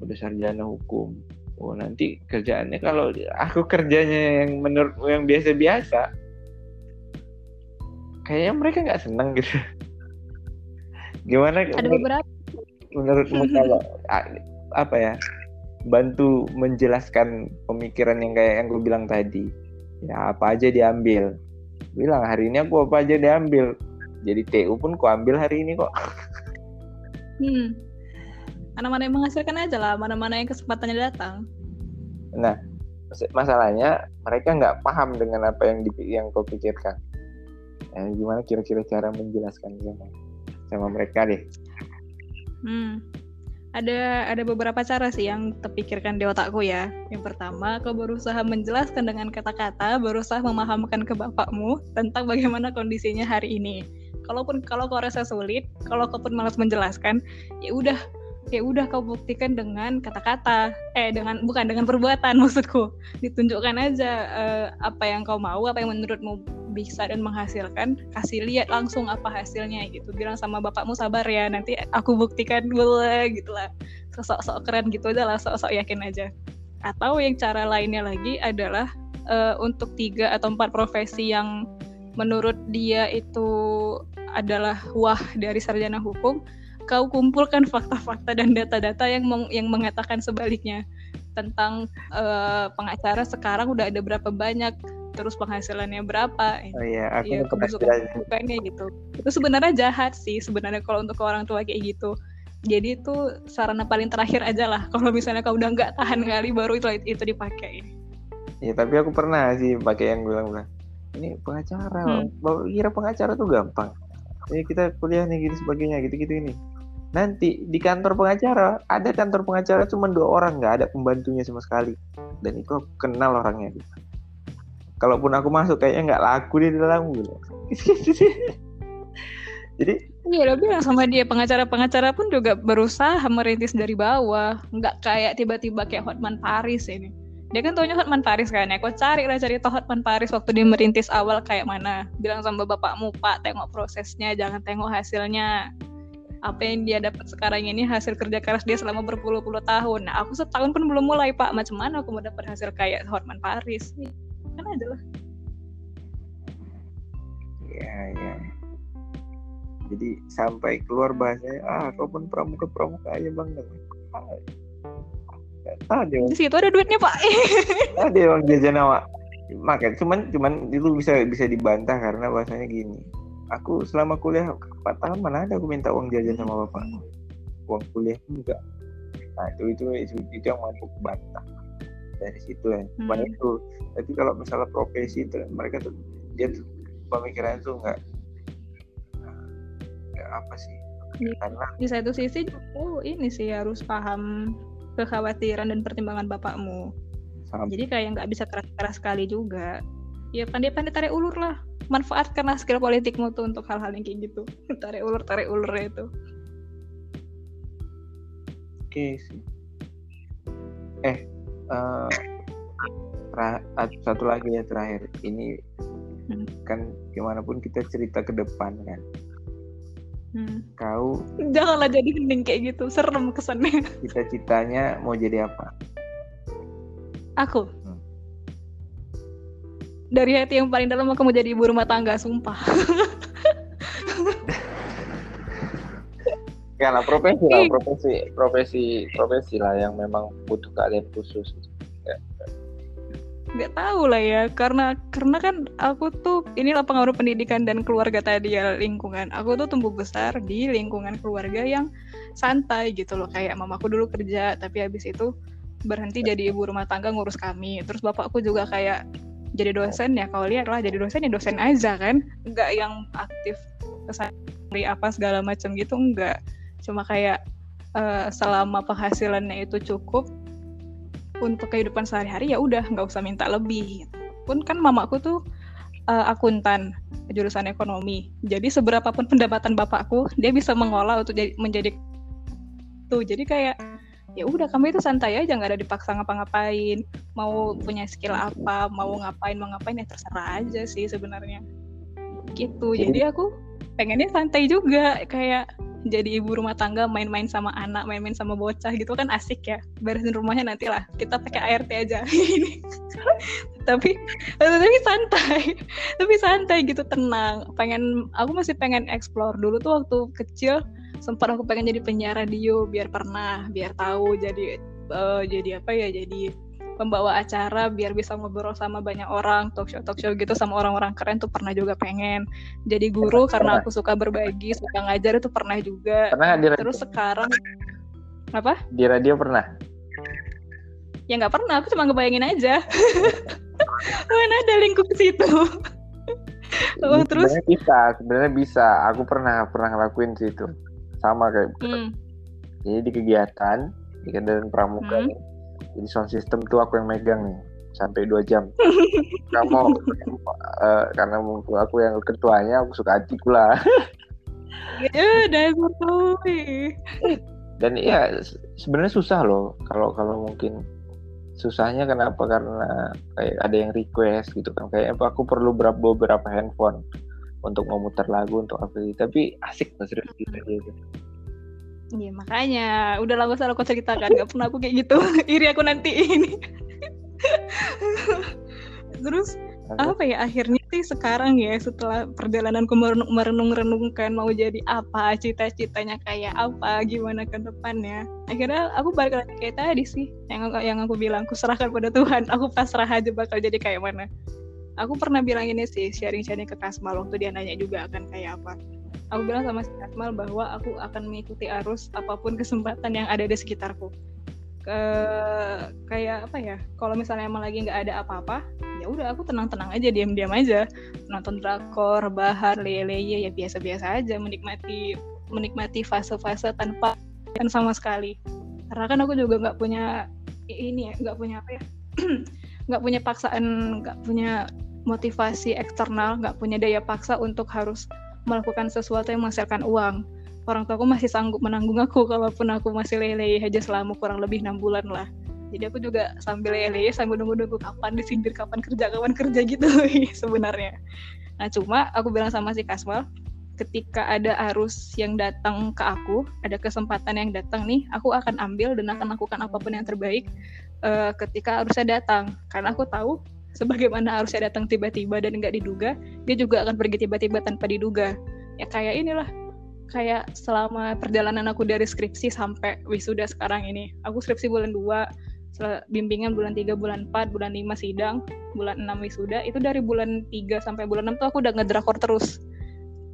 udah sarjana hukum. Oh nanti kerjaannya kalau aku kerjanya yang menurut yang biasa-biasa kayaknya mereka nggak seneng gitu. Gimana ada beberapa. menurutmu kalau apa ya bantu menjelaskan pemikiran yang kayak yang gue bilang tadi ya apa aja diambil. Bilang hari ini aku apa aja diambil. Jadi TU pun ku ambil hari ini kok. Hmm. mana-mana yang menghasilkan aja lah mana-mana yang kesempatannya datang. Nah masalahnya mereka nggak paham dengan apa yang yang kau pikirkan. Eh, gimana kira-kira cara menjelaskan sama sama mereka deh? Hmm ada ada beberapa cara sih yang terpikirkan di otakku ya. Yang pertama, kau berusaha menjelaskan dengan kata-kata, berusaha memahamkan ke bapakmu tentang bagaimana kondisinya hari ini. Kalaupun kalau kau rasa sulit, kalau kau pun malas menjelaskan, ya udah ya udah kau buktikan dengan kata-kata. Eh dengan bukan dengan perbuatan maksudku. Ditunjukkan aja uh, apa yang kau mau apa yang menurutmu bisa dan menghasilkan. Kasih lihat langsung apa hasilnya gitu. Bilang sama bapakmu sabar ya nanti aku buktikan boleh gitu lah sosok-sok keren gitu aja lah sok-sok yakin aja. Atau yang cara lainnya lagi adalah uh, untuk tiga atau empat profesi yang menurut dia itu adalah wah dari sarjana hukum kau kumpulkan fakta-fakta dan data-data yang meng yang mengatakan sebaliknya. Tentang uh, pengacara sekarang udah ada berapa banyak terus penghasilannya berapa oh iya aku ya, kebusukannya gitu. Itu sebenarnya jahat sih sebenarnya kalau untuk orang tua kayak gitu. Jadi itu sarana paling terakhir aja lah. Kalau misalnya kau udah nggak tahan kali baru itu itu dipakai. Ya tapi aku pernah sih pakai yang bilang bilang ini pengacara hmm. kira pengacara tuh gampang ini kita kuliah nih gitu sebagainya gitu gitu ini. Nanti di kantor pengacara ada kantor pengacara cuma dua orang nggak ada pembantunya sama sekali. Dan itu aku kenal orangnya kalaupun aku masuk kayaknya nggak laku di dalam gitu. Jadi iya lo bilang sama dia pengacara-pengacara pun juga berusaha merintis dari bawah. Nggak kayak tiba-tiba kayak Hotman Paris ini dia kan taunya Hotman Paris kan ya kok cari lah cari tau Hotman Paris waktu dia merintis awal kayak mana bilang sama bapakmu pak tengok prosesnya jangan tengok hasilnya apa yang dia dapat sekarang ini hasil kerja keras dia selama berpuluh-puluh tahun. Nah, aku setahun pun belum mulai, Pak. Macam mana aku mau dapat hasil kayak Hotman Paris? Kan adalah. Iya, iya. Jadi sampai keluar bahasanya, ah, kau pun pramuka-pramuka aja bang. Ah, dia. Di situ ada duitnya, Pak. ada bang jajan awak. Makanya cuman cuman itu bisa bisa dibantah karena bahasanya gini aku selama kuliah empat tahun mana ada aku minta uang jajan sama bapak uang kuliah enggak nah itu itu itu, itu yang mampu bantah dari situ ya hmm. itu tapi kalau misalnya profesi itu mereka tuh dia tuh pemikiran tuh enggak apa sih di, karena di satu sisi oh ini sih harus paham kekhawatiran dan pertimbangan bapakmu. Sampai. jadi kayak nggak bisa keras-keras sekali juga. Ya pandai-pandai tarik ulur lah. Manfaatkanlah skill politikmu tuh untuk hal-hal yang kayak gitu. Tarik ulur tarik ulur itu. Oke sih. Eh uh, satu lagi ya terakhir. Ini hmm. kan gimana pun kita cerita ke depan kan hmm. kau janganlah jadi hening kayak gitu serem kesannya. Cita-citanya mau jadi apa? Aku? Dari hati yang paling dalam aku mau jadi ibu rumah tangga sumpah. Ya lah profesi lah profesi profesi profesi lah yang memang butuh keahlian khusus. ya. Nggak tahu lah ya karena karena kan aku tuh inilah pengaruh pendidikan dan keluarga tadi ya lingkungan. Aku tuh tumbuh besar di lingkungan keluarga yang santai gitu loh. Kayak mamaku dulu kerja tapi habis itu berhenti jadi ibu rumah tangga ngurus kami. Terus bapakku juga kayak jadi dosen ya kalau lihat lah jadi dosen ya dosen aja kan. Nggak yang aktif kesari apa segala macam gitu enggak cuma kayak uh, selama penghasilannya itu cukup untuk kehidupan sehari-hari ya udah nggak usah minta lebih. Pun kan mamaku tuh uh, akuntan jurusan ekonomi. Jadi seberapa pun pendapatan bapakku dia bisa mengolah untuk jadi, menjadi tuh. Jadi kayak ya udah kamu itu santai aja nggak ada dipaksa ngapa-ngapain. Mau punya skill apa mau ngapain mau ngapain ya terserah aja sih sebenarnya. Gitu. Jadi aku pengennya santai juga kayak jadi ibu rumah tangga main-main sama anak main-main sama bocah gitu kan asik ya. Beresin rumahnya nanti lah kita pakai ART aja. Tapi tapi santai tapi santai gitu tenang. Pengen aku masih pengen explore. Dulu tuh waktu kecil sempat aku pengen jadi penyiar radio biar pernah biar tahu jadi uh, jadi apa ya jadi pembawa acara biar bisa ngobrol sama banyak orang talk show talk show gitu sama orang-orang keren tuh pernah juga pengen jadi guru pernah, karena aku suka berbagi suka ngajar itu pernah juga pernah terus sekarang Apa? Di radio pernah? Ya nggak pernah, aku cuma ngebayangin aja. Mana ada lingkup situ. oh, terus? Sebenarnya bisa, sebenarnya bisa. Aku pernah pernah ngelakuin sih itu. Sama kayak Hmm. Jadi di kegiatan di kendaraan pramuka Hmm. nih. Jadi sound system tuh aku yang megang nih sampai dua jam. Kamu eh, karena mungkin aku yang ketuanya, aku suka hati pula. Ya, dasar. Dan iya se- sebenarnya susah loh kalau kalau mungkin susahnya kenapa karena kayak ada yang request gitu kan kayak aku perlu berapa beberapa handphone untuk memutar lagu untuk apa tapi asik serius gitu gitu. Iya makanya. Udah lama salah aku ceritakan. Nggak pernah aku kayak gitu. Iri aku nanti ini. Terus apa ya akhirnya sih sekarang ya setelah perjalananku merenung- merenung-renungkan mau jadi apa cita-citanya kayak apa gimana ke depannya. Akhirnya aku balik lagi kayak tadi sih yang aku- yang aku bilang aku serahkan pada Tuhan. Aku pasrah aja bakal jadi kayak mana. Aku pernah bilang ini sih sharing-sharing ke Kasmal waktu dia nanya juga akan kayak apa aku bilang sama si Kasmal bahwa aku akan mengikuti arus apa pun kesempatan yang ada di sekitarku. Ke kayak apa ya kalau misalnya emang lagi nggak ada apa-apa ya udah aku tenang-tenang aja diam-diam aja. Nonton drakor bahar leye-leye ya biasa-biasa aja menikmati menikmati fase-fase tanpa kan sama sekali. Karena kan aku juga nggak punya ini ya nggak punya apa ya nggak punya paksaan nggak punya motivasi eksternal nggak punya daya paksa untuk harus melakukan sesuatu yang menghasilkan uang. Orang tua aku masih sanggup menanggung aku kalaupun aku masih lele aja selama kurang lebih enam bulan lah. Jadi aku juga sambil lele sambil nunggu-nunggu kapan disindir kapan kerja kapan kerja gitu sebenarnya. Nah cuma aku bilang sama si Kasmal ketika ada arus yang datang ke aku ada kesempatan yang datang nih aku akan ambil dan akan lakukan apa pun yang terbaik eh, ketika arusnya datang. Karena aku tahu sebagaimana arusnya datang tiba-tiba dan nggak diduga dia juga akan pergi tiba-tiba tanpa diduga ya kayak inilah kayak selama perjalanan aku dari skripsi sampai wisuda sekarang ini. Aku skripsi bulan 2, sel- bimbingan bulan 3, bulan 4, bulan 5 sidang, bulan 6 wisuda. Itu dari bulan 3 sampai bulan 6 tuh aku udah ngedrakor terus.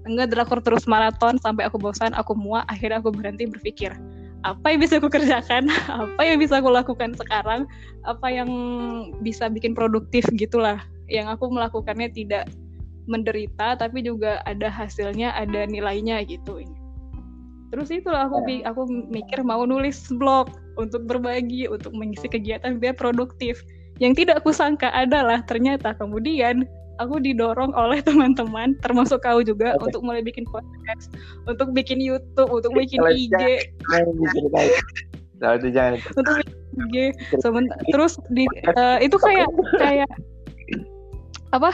Ngedrakor terus maraton sampai aku bosan, aku muak, akhirnya aku berhenti berpikir. Apa yang bisa aku kerjakan? Apa yang bisa aku lakukan sekarang? Apa yang bisa bikin produktif gitulah. Yang aku melakukannya tidak menderita tapi juga ada hasilnya ada nilainya gitu terus itulah aku aku mikir mau nulis blog untuk berbagi untuk mengisi kegiatan biar produktif yang tidak aku sangka adalah ternyata kemudian aku didorong oleh teman-teman termasuk kau juga Oke. untuk mulai bikin podcast untuk bikin YouTube untuk bikin IG itu jangan untuk IG terus di eh, itu kayak kayak apa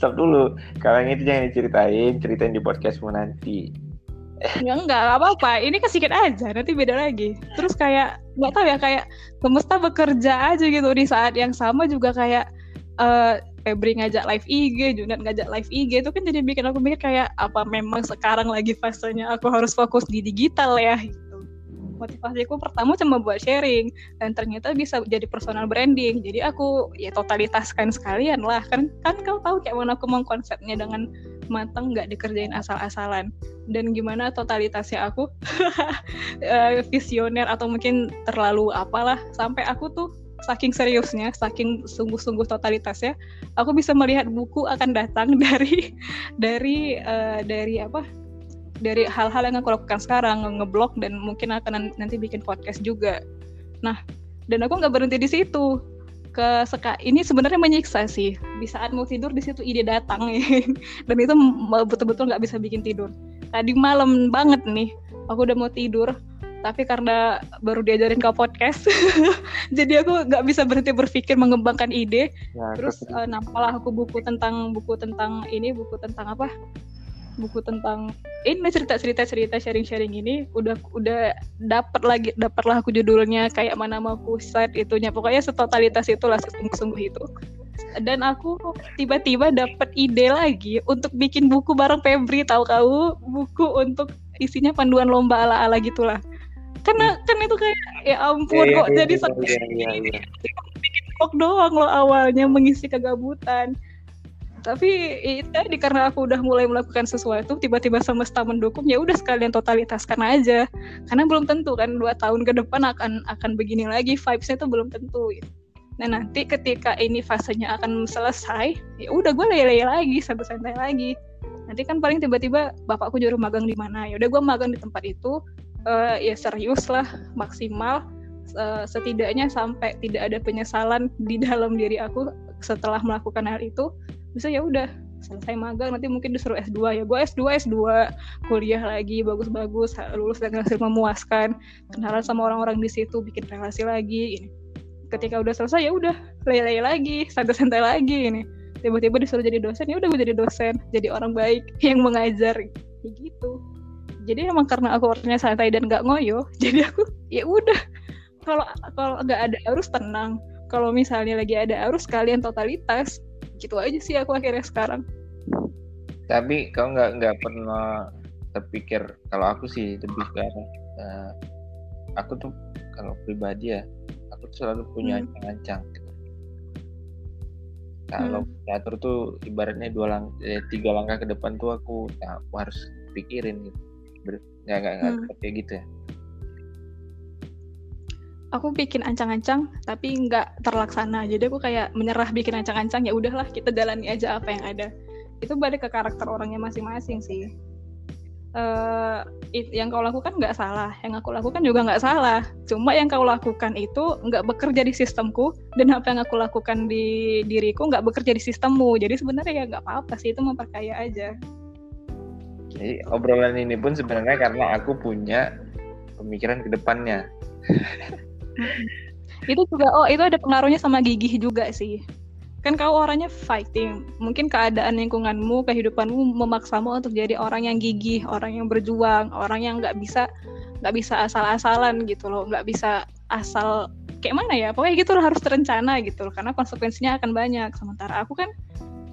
stop dulu. Kalau yang itu jangan diceritain, ceritain di podcastmu nanti. Ya enggak, enggak apa-apa. Ini kan sedikit aja, nanti beda lagi. Terus kayak nggak tahu ya kayak semesta bekerja aja gitu di saat yang sama juga kayak eh Febri ngajak live IG, Junat ngajak live IG itu kan jadi bikin aku mikir kayak apa memang sekarang lagi fasenya aku harus fokus di digital ya gitu. Motivasiku pertama cuma buat sharing dan ternyata bisa jadi personal branding. Jadi aku ya totalitaskan sekalian lah kan kan kau tahu kayak mana aku mau konsepnya dengan matang nggak dikerjain asal-asalan dan gimana totalitasnya aku eh, visioner atau mungkin terlalu apalah sampai aku tuh saking seriusnya, saking sungguh-sungguh totalitasnya, aku bisa melihat buku akan datang dari dari eh, dari apa? Dari hal-hal yang aku lakukan sekarang, ngeblog dan mungkin akan nan- nanti bikin podcast juga. Nah, dan aku nggak berhenti di situ. Ke seka ini sebenarnya menyiksa sih. Di saat mau tidur di situ ide datang dan itu betul-betul nggak bisa bikin tidur tadi malam banget nih aku udah mau tidur tapi karena baru diajarin ke podcast jadi aku nggak bisa berhenti berpikir mengembangkan ide. Ya, terus eh, nampalah aku buku tentang buku tentang ini buku tentang apa? Buku tentang ini cerita cerita cerita sharing sharing ini udah udah dapat lagi dapatlah aku judulnya kayak mana mau aku set itunya. Pokoknya setotalitas itulah sesungguh sungguh itu. Dan aku tiba-tiba dapat ide lagi untuk bikin buku bareng Febri tahu kau? Buku untuk isinya panduan lomba ala-ala gitulah karena kan itu kayak ya ampun Iya, kok iya, jadi iya, sampai iya, iya. blog doang loh awalnya mengisi kegabutan. Tapi itu tadi karena aku udah mulai melakukan sesuatu tiba-tiba semesta mendukung ya udah sekalian totalitaskan aja. Karena belum tentu kan dua tahun ke depan akan akan begini lagi vibesnya tuh belum tentu. Gitu. nah nanti ketika ini fasenya akan selesai ya udah gue lele lagi santai-santai lagi. Nanti kan paling tiba-tiba bapakku juru magang di mana. Ya udah gue magang di tempat itu uh, ya serius lah maksimal uh, setidaknya sampai tidak ada penyesalan di dalam diri aku setelah melakukan hal itu bisa ya udah selesai magang. Nanti mungkin disuruh S2 ya gue S2 S2 kuliah lagi bagus-bagus lulus dengan hasil memuaskan kenalan sama orang-orang di situ bikin relasi lagi ini. Ketika udah selesai ya udah lele lagi santai-santai lagi ini. Tiba-tiba disuruh jadi dosen ya udah gue jadi dosen jadi orang baik yang mengajar. Kayak gitu jadi emang karena aku orangnya santai dan gak ngoyo jadi aku ya udah kalau kalau nggak ada arus tenang kalau misalnya lagi ada arus kalian totalitas gitu aja sih aku akhirnya sekarang tapi kau nggak nggak pernah terpikir kalau aku sih lebih ke uh, aku tuh kalau pribadi ya aku tuh selalu punya hmm. ancang-ancang gitu. kalau hmm. teater tuh ibaratnya dua lang eh, tiga langkah ke depan tuh aku, ya, aku harus pikirin gitu nggak nggak hmm. kayak gitu ya? Aku bikin ancang-ancang tapi nggak terlaksana. Jadi aku kayak menyerah bikin ancang-ancang ya udahlah kita jalani aja apa yang ada. Itu balik ke karakter orangnya masing-masing sih. Uh, yang kau lakukan nggak salah yang aku lakukan juga nggak salah. Cuma yang kau lakukan itu nggak bekerja di sistemku dan apa yang aku lakukan di diriku nggak bekerja di sistemmu. Jadi sebenarnya ya nggak apa-apa sih itu memperkaya aja jadi obrolan ini pun sebenarnya karena aku punya pemikiran ke depannya. Itu juga oh itu ada pengaruhnya sama gigih juga sih. Kan kau orangnya fighting. Mungkin keadaan lingkunganmu kehidupanmu memaksamu untuk jadi orang yang gigih orang yang berjuang orang yang nggak bisa nggak bisa asal-asalan gitu loh. Nggak bisa asal kayak mana ya? Pokoknya gitu loh harus terencana gitu loh. Karena konsekuensinya akan banyak. Sementara aku kan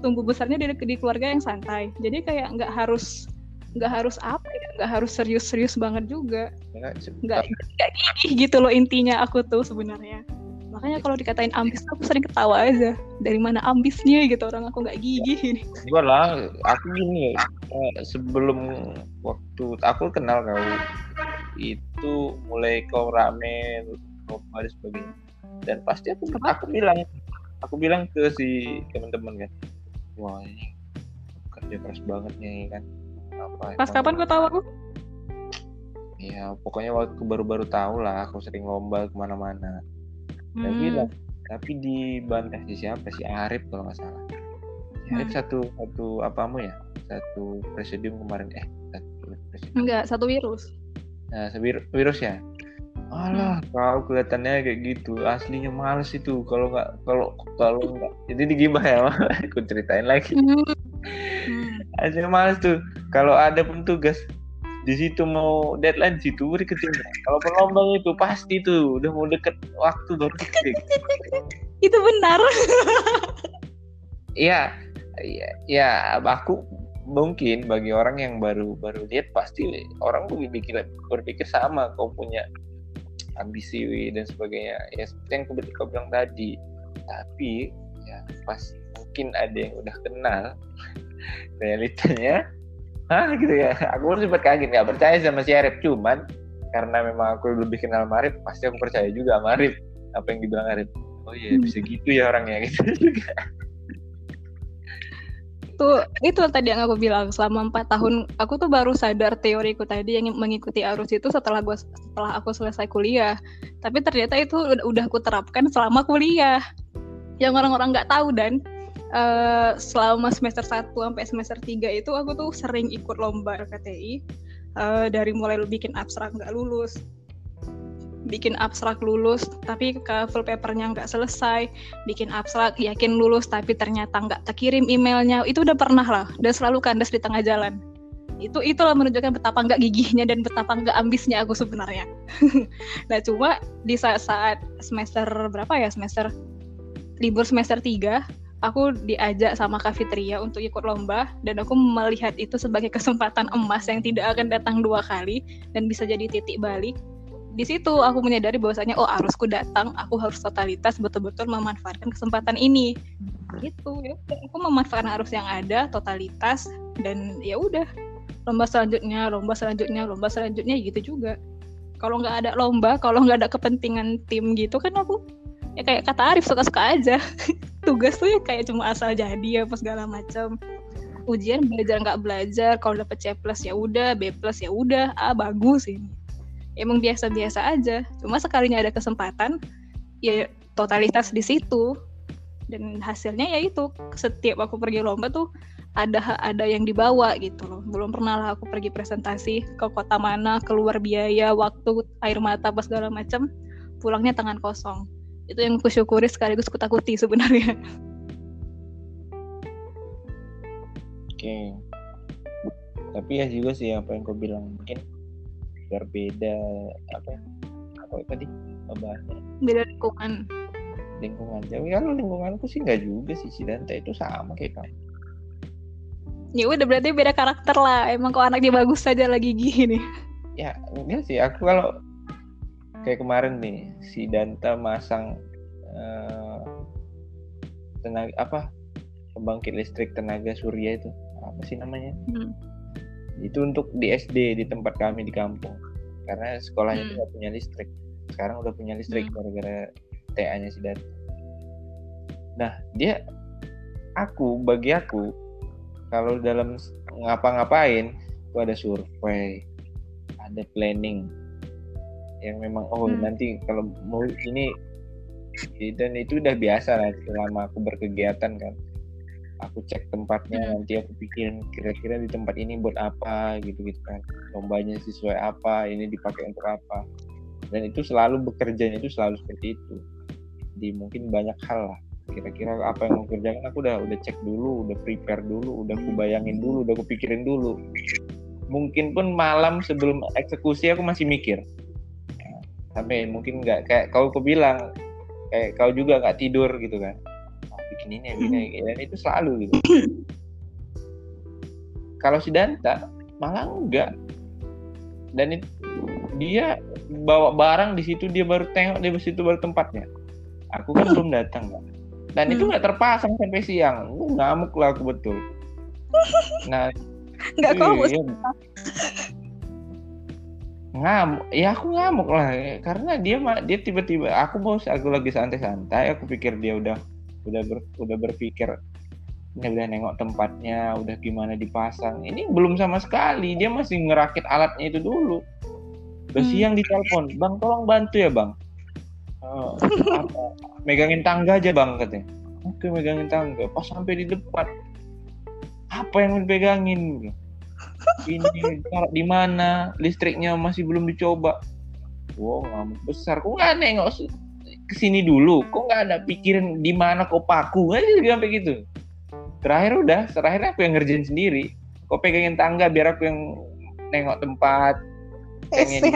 tumbuh besarnya di, di keluarga yang santai. Jadi kayak nggak harus nggak harus apa ya nggak harus serius-serius banget juga. Nggak nggak gigih gitu loh intinya aku tuh sebenarnya. Makanya kalau dikatain ambis aku sering ketawa aja. Dari mana ambisnya gitu orang aku nggak gigih ini. Gue lah aku gini ya sebelum waktu aku kenal kau itu mulai kau rame lomba dan sebagainya. Dan pasti aku Apa? aku bilang aku bilang ke si teman-teman kan wah ini kerja keras banget nih kan apa pas kapan gue tahu aku ya pokoknya waktu baru-baru tahu lah aku sering lomba ke mana-mana hmm. tapi tapi di bantah si siapa si Arif kalau nggak salah si Arif hmm. satu satu apamu ya satu presidium kemarin eh satu presidium. enggak satu virus nah virus, virus ya Alah, hmm. kau kelihatannya kayak gitu. Aslinya males itu kalau nggak kalau kalau nggak. Jadi digibah ya, aku ceritain lagi. Hmm. Aslinya males tuh. Kalau ada pun tugas di situ mau deadline di situ diketin kalau pelombang itu pasti tuh. Udah mau deket waktu baru itu benar. Iya iya ya aku mungkin bagi orang yang baru baru lihat pasti orang berpikir berpikir sama. Kau punya ambisi dan sebagainya. Ya seperti yang kau bilang tadi. Tapi ya pas mungkin ada yang udah kenal realitanya Hah? Gitu ya. Aku sempat kaget nggak percaya sama si Arif. Cuman karena memang aku lebih kenal Marif pasti aku percaya juga sama Arif. Apa yang dibilang Arif. Oh iya hmm. bisa gitu ya orangnya gitu juga. Tuh itu tadi yang aku bilang selama empat tahun aku tuh baru sadar teoriku tadi yang mengikuti arus itu setelah gua setelah aku selesai kuliah. Tapi ternyata itu udah, udah aku terapkan selama kuliah. Yang orang-orang nggak -orang tahu dan uh, selama semester 1 sampai semester 3 itu aku tuh sering ikut lomba RKTI uh, eh, dari mulai bikin abstrak nggak lulus. Bikin abstrak lulus tapi ke full papernya nggak selesai. Bikin abstrak yakin lulus tapi ternyata nggak terkirim emailnya. Itu udah pernah lah dan selalu kandas di tengah jalan. Itu itulah menunjukkan betapa nggak gigihnya dan betapa nggak ambisnya aku sebenarnya. Nah cuma di saat, saat semester berapa ya? Semester libur semester 3 aku diajak sama Kak Fitria untuk ikut lomba dan aku melihat itu sebagai kesempatan emas yang tidak akan datang dua kali dan bisa jadi titik balik. Di situ aku menyadari bahwasanya oh arusku datang aku harus totalitas betul-betul memanfaatkan kesempatan ini. Gitu ya aku memanfaatkan arus yang ada totalitas dan ya udah lomba selanjutnya lomba selanjutnya lomba selanjutnya gitu juga. Kalau nggak ada lomba kalau nggak ada kepentingan tim gitu kan aku ya kayak kata Arif suka-suka aja. Tugas tuh ya kayak cuma asal jadi apa segala macam ujian belajar nggak belajar kalau dapet C plus ya udah B plus ya udah. Ah bagus ini. Emang biasa-biasa aja. Cuma sekalinya ada kesempatan ya totalitas di situ. Dan hasilnya ya itu setiap aku pergi lomba tuh ada ada yang dibawa gitu loh. Belum pernah lah aku pergi presentasi ke kota mana keluar biaya waktu air mata pas segala macam pulangnya tangan kosong itu yang aku syukuri sekaligus kutakuti sebenarnya. Oke. Tapi ya juga sih apa yang kau bilang mungkin biar beda apa ya, apa tadi membahasnya beda lingkungan. Lingkungan tapi kalau lingkunganku sih nggak juga sih si Dante itu sama kayak kamu. Ya udah berarti beda karakter lah. Emang kok anaknya bagus saja lagi gini. Ya enggak sih. Aku kalau kayak kemarin nih si Danta masang uh, tenaga apa pembangkit listrik tenaga surya itu. Apa sih namanya? Hmm. Itu untuk di SD di tempat kami di kampung. Karena sekolahnya hmm. tidak punya listrik. Sekarang udah punya listrik hmm. gara-gara TA-nya si Dan nah dia aku bagi aku kalau dalam ngapa-ngapain itu ada survei ada planning yang memang oh hmm. nanti kalau mau ini dan itu udah biasa lah selama aku berkegiatan kan. Aku cek tempatnya hmm. nanti aku pikirin kira-kira di tempat ini buat apa gitu gitu kan. Lombanya sesuai apa ini dipakai untuk apa. Dan itu selalu bekerjanya itu selalu seperti itu. Di mungkin banyak hal lah. Kira-kira apa yang mau kerjakan aku udah udah cek dulu udah prepare dulu udah aku bayangin dulu udah aku pikirin dulu. Mungkin pun malam sebelum eksekusi aku masih mikir sampai mungkin nggak kayak kau kau bilang kayak kau juga nggak tidur gitu kan. Bikin ini bikin ini dan itu selalu gitu. Kalau si Danta malah enggak dan itu, dia bawa barang di situ dia baru tengok di situ baru tempatnya. Aku kan belum datang kan dan itu hmm. nggak terpasang sampai siang. Ngamuk lah aku betul. Nah nggak kau iya, ngamuk. Ya aku ngamuk lah. Karena dia dia tiba-tiba aku mau aku lagi santai-santai aku pikir dia udah udah ber, udah berpikir ini udah nengok tempatnya udah gimana dipasang. Ini belum sama sekali. Dia masih ngerakit alatnya itu dulu. Udah hmm. siang ditelepon. Bang tolong bantu ya bang. Uh, apa, megangin tangga aja bang katanya. Oke megangin tangga. Pas sampai di depan apa yang dipegangin ini taruh di mana? Listriknya masih belum dicoba. Wow ngamuk besar. Kok nggak nengok ke sini dulu. Kok nggak ada pikirin di mana kok paku? Aja sampai gitu. Terakhir udah. Terakhir aku yang ngerjain sendiri. Kok pegangin tangga biar aku yang nengok tempat. Pengen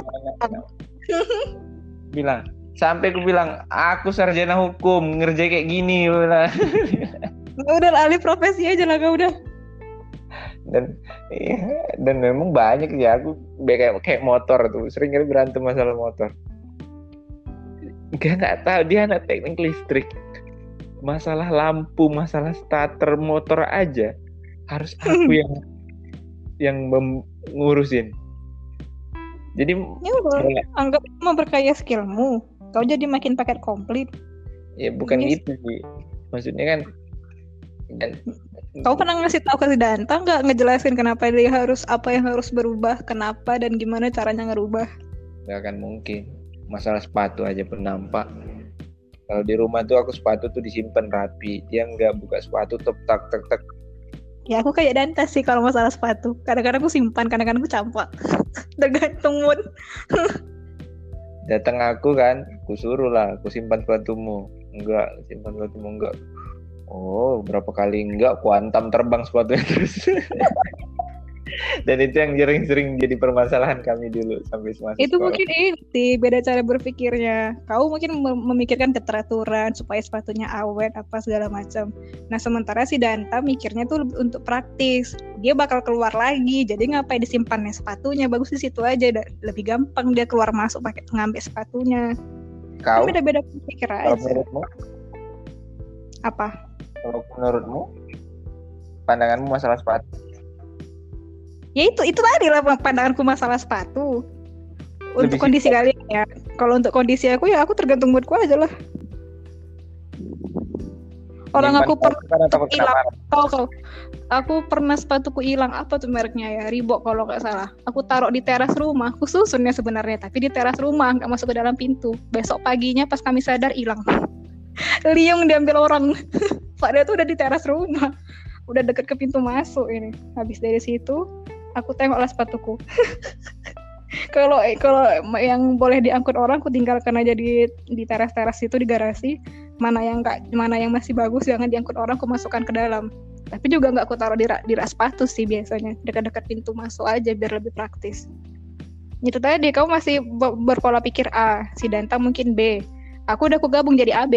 bilang. Sampai aku bilang aku sarjana hukum ngerjain kayak gini udah alih profesi aja lah kau udah dan iya, dan memang banyak ya aku kayak kayak motor tuh. Sering kali berantem masalah motor. Dia nggak tahu dia anak teknik listrik. Masalah lampu masalah starter motor aja harus aku yang yang ngurusin. Jadi ya udah, anggap memperkaya skillmu. Kau jadi makin paket komplit. Ya bukan yes. gitu sih. Maksudnya kan dan kau pernah ngasih tahu ke si Danta nggak ngejelasin kenapa dia harus apa yang harus berubah kenapa dan gimana caranya ngerubah? Nggak akan mungkin. Masalah sepatu aja pun nampak kalau di rumah tuh aku sepatu tuh disimpan rapi. Dia nggak buka sepatu tek tak tek tek. Ya aku kayak dantas sih kalau masalah sepatu. Kadang-kadang aku simpan kadang-kadang aku campak. Tergantung mood. Datang aku kan aku suruh lah aku simpan sepatumu. Enggak simpan sepatumu enggak oh berapa kali enggak kuantam terbang sepatunya terus dan itu yang sering-sering jadi permasalahan kami dulu sampai semasa itu sekolah. mungkin ini beda cara berpikirnya. Kau mungkin memikirkan keteraturan supaya sepatunya awet apa segala macam. Nah sementara si Danta mikirnya tuh untuk praktis. Dia bakal keluar lagi jadi ngapain disimpannya sepatunya? Bagus di situ aja lebih gampang dia keluar masuk pakai ngambil sepatunya. Kau? kan beda-beda pikir aja apa kalau menurutmu? Pandanganmu masalah sepatu? Ya itu itu tadi lah pandanganku masalah sepatu. Untuk Lebih kondisi kalian ya. Kalau untuk kondisi aku ya aku tergantung moodku aja lah. Orang aku pernah hilang. tahu kau aku pernah sepatuku hilang. Apa tuh mereknya ya? Reebok kalau nggak salah. Aku taruh di teras rumah. Aku susunnya sebenarnya tapi di teras rumah. Nggak masuk ke dalam pintu. Besok paginya pas kami sadar hilang liung diambil orang. Padahal tuh udah di teras rumah. Udah deket ke pintu masuk ini. Habis dari situ aku tengoklah sepatuku. Kalau kalau yang boleh diangkut orang aku tinggalkan aja di di teras-teras itu di garasi. Mana yang nggak mana yang masih bagus jangan diangkut orang aku masukkan ke dalam. Tapi juga nggak aku taruh di rak, di rak sepatu sih biasanya. Dekat-dekat pintu masuk aja biar lebih praktis. Itu tadi kamu masih be- berpola pikir A si Danta mungkin B aku udah aku gabung jadi AB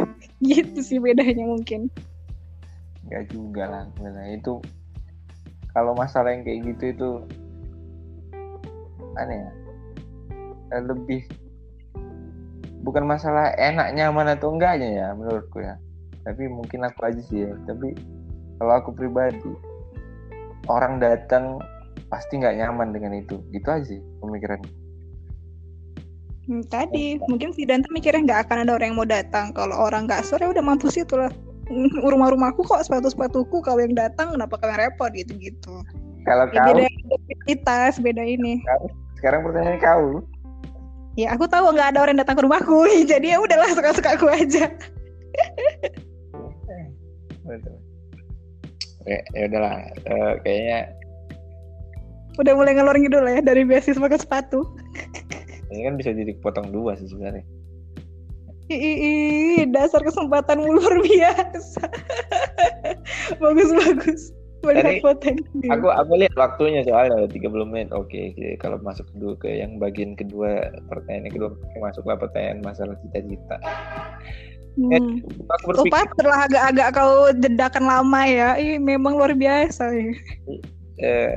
gitu sih bedanya mungkin. Enggak juga lah sebenarnya. Itu kalau masalah yang kayak gitu itu aneh ya? Eh, lebih bukan masalah enak nyaman atau enggaknya ya menurutku ya. Tapi mungkin aku aja sih ya. Tapi kalau aku pribadi orang datang pasti nggak nyaman dengan itu. Gitu aja sih pemikiran tadi. Mungkin si Danta mikirnya nggak akan ada orang yang mau datang. Kalau orang nggak sore udah mampus itu lah. Rumah-rumahku kok sepatu-sepatuku. Kalau yang datang kenapa kalian repot? Gitu-gitu. Kalau ya, kau? beda identitas beda ini. Sekarang pertanyaan kau? Ya aku tahu nggak ada orang yang datang ke rumahku. Jadi ya udahlah suka-suka aku aja ya ya udahlah. Eh, kayaknya udah mulai ngelor ngidul ya dari beasiswa ke sepatu ini kan bisa jadi potong dua sih sebenarnya Ih, dasar kesempatanmu luar biasa bagus bagus banyak potensi aku aku lihat waktunya soalnya ada 30 menit oke oke. kalau masuk kedua ke yang bagian kedua pertanyaan yang kedua masuklah pertanyaan masalah cita-cita hmm. aku Oh, berpikir agak-agak kau jedakan lama ya. Ih, memang luar biasa. ya. eh,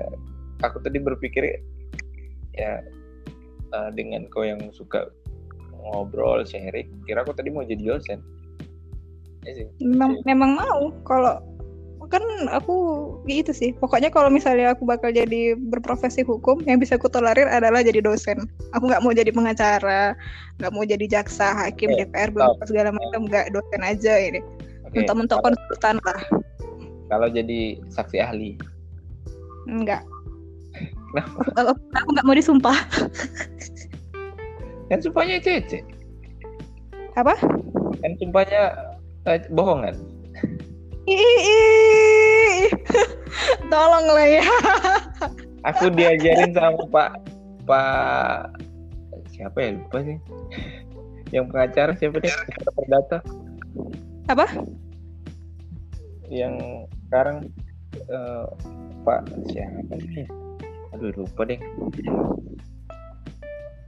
aku tadi berpikir ya eh, dengan kau yang suka ngobrol sharing kira aku tadi mau jadi dosen ya sih Memang, memang mau. Kalau kan aku gitu sih. Pokoknya kalau misalnya aku bakal jadi berprofesi hukum, yang bisa aku tolerir adalah jadi dosen. Aku nggak mau jadi pengacara, nggak mau jadi jaksa, hakim, Eh, DPR, belum segala macam. Nggak dosen aja ini. oke Mentok-mentok konsultan lah. kalau jadi saksi ahli Enggak. Kenapa? Aku, nggak mau disumpah. kan sumpahnya cece Apa? kan sumpahnya eh, bohongan Ih, tolong lah ya. aku diajarin sama pak pak siapa ya lupa sih yang pengacara siapa pengacara perdata Apa? yang sekarang eh, pak siapa sih aduh lupa deh.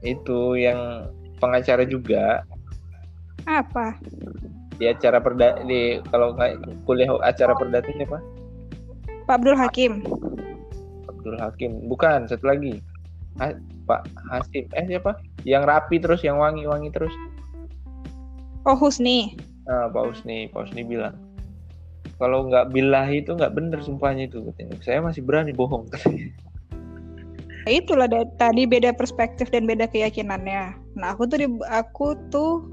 Itu yang pengacara juga. Apa? di acara perda di kalau nggak kuliah acara perdata siapa? Pak Abdul Hakim. Abdul Hakim. Bukan satu lagi. Ha- Pak Hasim. Eh siapa? Yang rapi terus yang wangi-wangi terus. Oh Husni. nah Pak Husni. Pak Husni bilang kalau nggak bilahi itu nggak bener sumpahnya itu katanya. Saya masih berani bohong katanya itulah da- tadi beda perspektif dan beda keyakinannya. Nah aku tuh di, aku tuh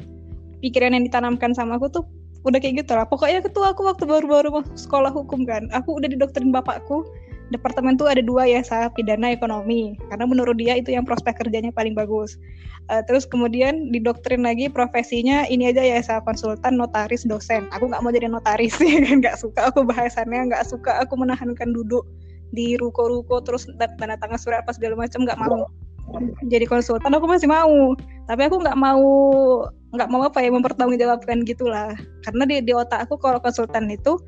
pikiran yang ditanamkan sama aku tuh udah kayak gitu lah. Pokoknya aku tuh aku waktu baru-baru sekolah hukum kan, aku udah didoktrin bapakku. Departemen tuh ada dua ya, sah pidana ekonomi. Karena menurut dia itu yang prospek kerjanya paling bagus. Eh, terus kemudian didoktrin lagi profesinya ini aja ya, sah konsultan, notaris, dosen. Aku nggak mau jadi notaris, ya kan? nggak suka aku bahasannya, nggak suka aku menahankan duduk di ruko-ruko terus tanda tangan surat apa segala macam nggak mau. Jadi konsultan aku masih mau. Tapi aku nggak mau nggak mau apa ya mempertanggungjawabkan gitulah. Karena di di otak aku kalau konsultan itu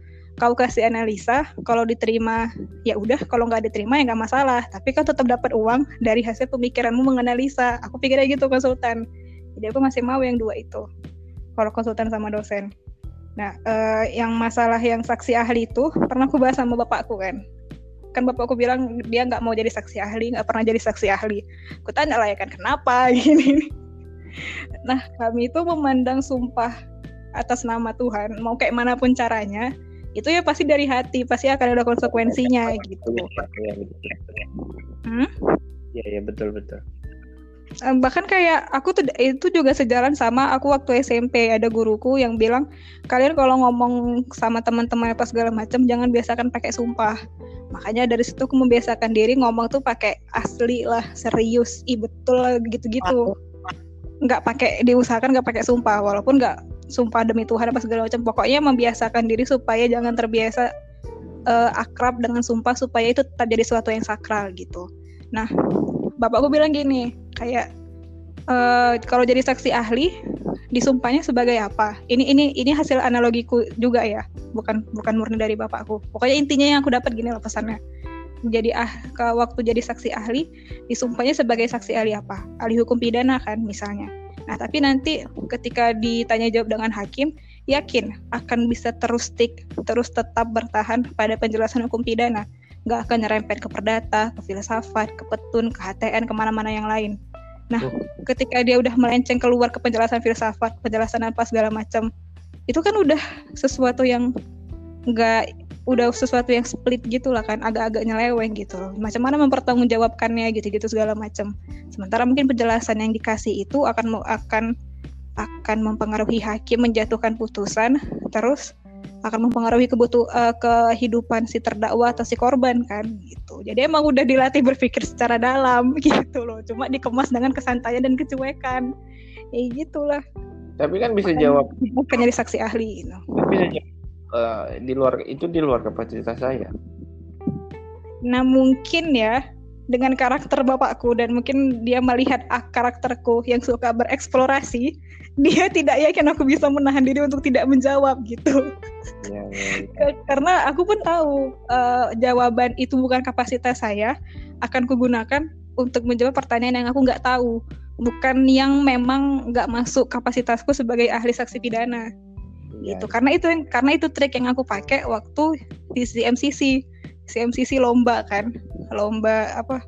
kau kasih analisa kalau diterima ya udah kalau nggak diterima ya nggak masalah. Tapi kau tetap dapat uang dari hasil pemikiranmu menganalisa. Aku pikirnya gitu konsultan. Jadi aku masih mau yang dua itu kalau konsultan sama dosen. Nah eh, yang masalah yang saksi ahli itu pernah aku bahas sama bapakku kan kan bapakku bilang dia nggak mau jadi saksi ahli nggak pernah jadi saksi ahli aku tanya lah ya kan kenapa gini nah kami itu memandang sumpah atas nama Tuhan mau kayak mana pun caranya itu ya pasti dari hati pasti akan ada konsekuensinya gitu betul. hmm? Iya iya betul betul. Bahkan kayak aku tuh itu juga sejalan sama aku waktu SMP ada guruku yang bilang kalian kalau ngomong sama teman-teman apa segala macam jangan biasakan pakai sumpah. Makanya dari situ aku membiasakan diri ngomong tuh pakai asli lah serius. I betul gitu-gitu. Nggak pakai diusahakan nggak pakai sumpah walaupun nggak sumpah demi Tuhan apa segala macam pokoknya membiasakan diri supaya jangan terbiasa uh, akrab dengan sumpah supaya itu tetap jadi sesuatu yang sakral gitu. Nah bapakku bilang gini kayak uh, kalau jadi saksi ahli disumpahnya sebagai apa? Ini ini ini hasil analogiku juga ya bukan bukan murni dari bapakku. Pokoknya intinya yang aku dapat gini loh pesannya. Jadi ah ke waktu jadi saksi ahli disumpahnya sebagai saksi ahli apa? Ahli hukum pidana kan misalnya. Nah, tapi nanti ketika ditanya jawab dengan hakim, yakin akan bisa terus stick, terus tetap bertahan pada penjelasan hukum pidana. Nggak akan nyerempet ke perdata, ke filsafat, ke petun, ke HTN, ke mana-mana yang lain. Nah, ketika dia udah melenceng keluar ke penjelasan filsafat, penjelasan apa segala macam, itu kan udah sesuatu yang nggak udah sesuatu yang split gitu lah kan agak-agak nyeleweng gitu loh. Macam mana mempertanggungjawabkannya gitu-gitu segala macam. Sementara mungkin penjelasan yang dikasih itu akan akan akan mempengaruhi hakim menjatuhkan putusan terus akan mempengaruhi kebutuh uh, kehidupan si terdakwa atau si korban kan gitu. Jadi emang udah dilatih berpikir secara dalam gitu loh. Cuma dikemas dengan kesantaian dan kecuekan. Ya gitulah. Tapi kan bisa Makanya, jawab. bukan jadi saksi ahli gitu. bisa jawab. Uh, di luar itu di luar kapasitas saya. Nah mungkin ya dengan karakter bapakku dan mungkin dia melihat ah, karakterku yang suka bereksplorasi, dia tidak yakin aku bisa menahan diri untuk tidak menjawab gitu. Ya, ya, ya. Karena aku pun tahu uh, jawaban itu bukan kapasitas saya, akan kugunakan untuk menjawab pertanyaan yang aku nggak tahu, bukan yang memang nggak masuk kapasitasku sebagai ahli saksi pidana. Gitu. karena itu karena itu trik yang aku pakai waktu di CMCC CMCC lomba kan. Lomba apa?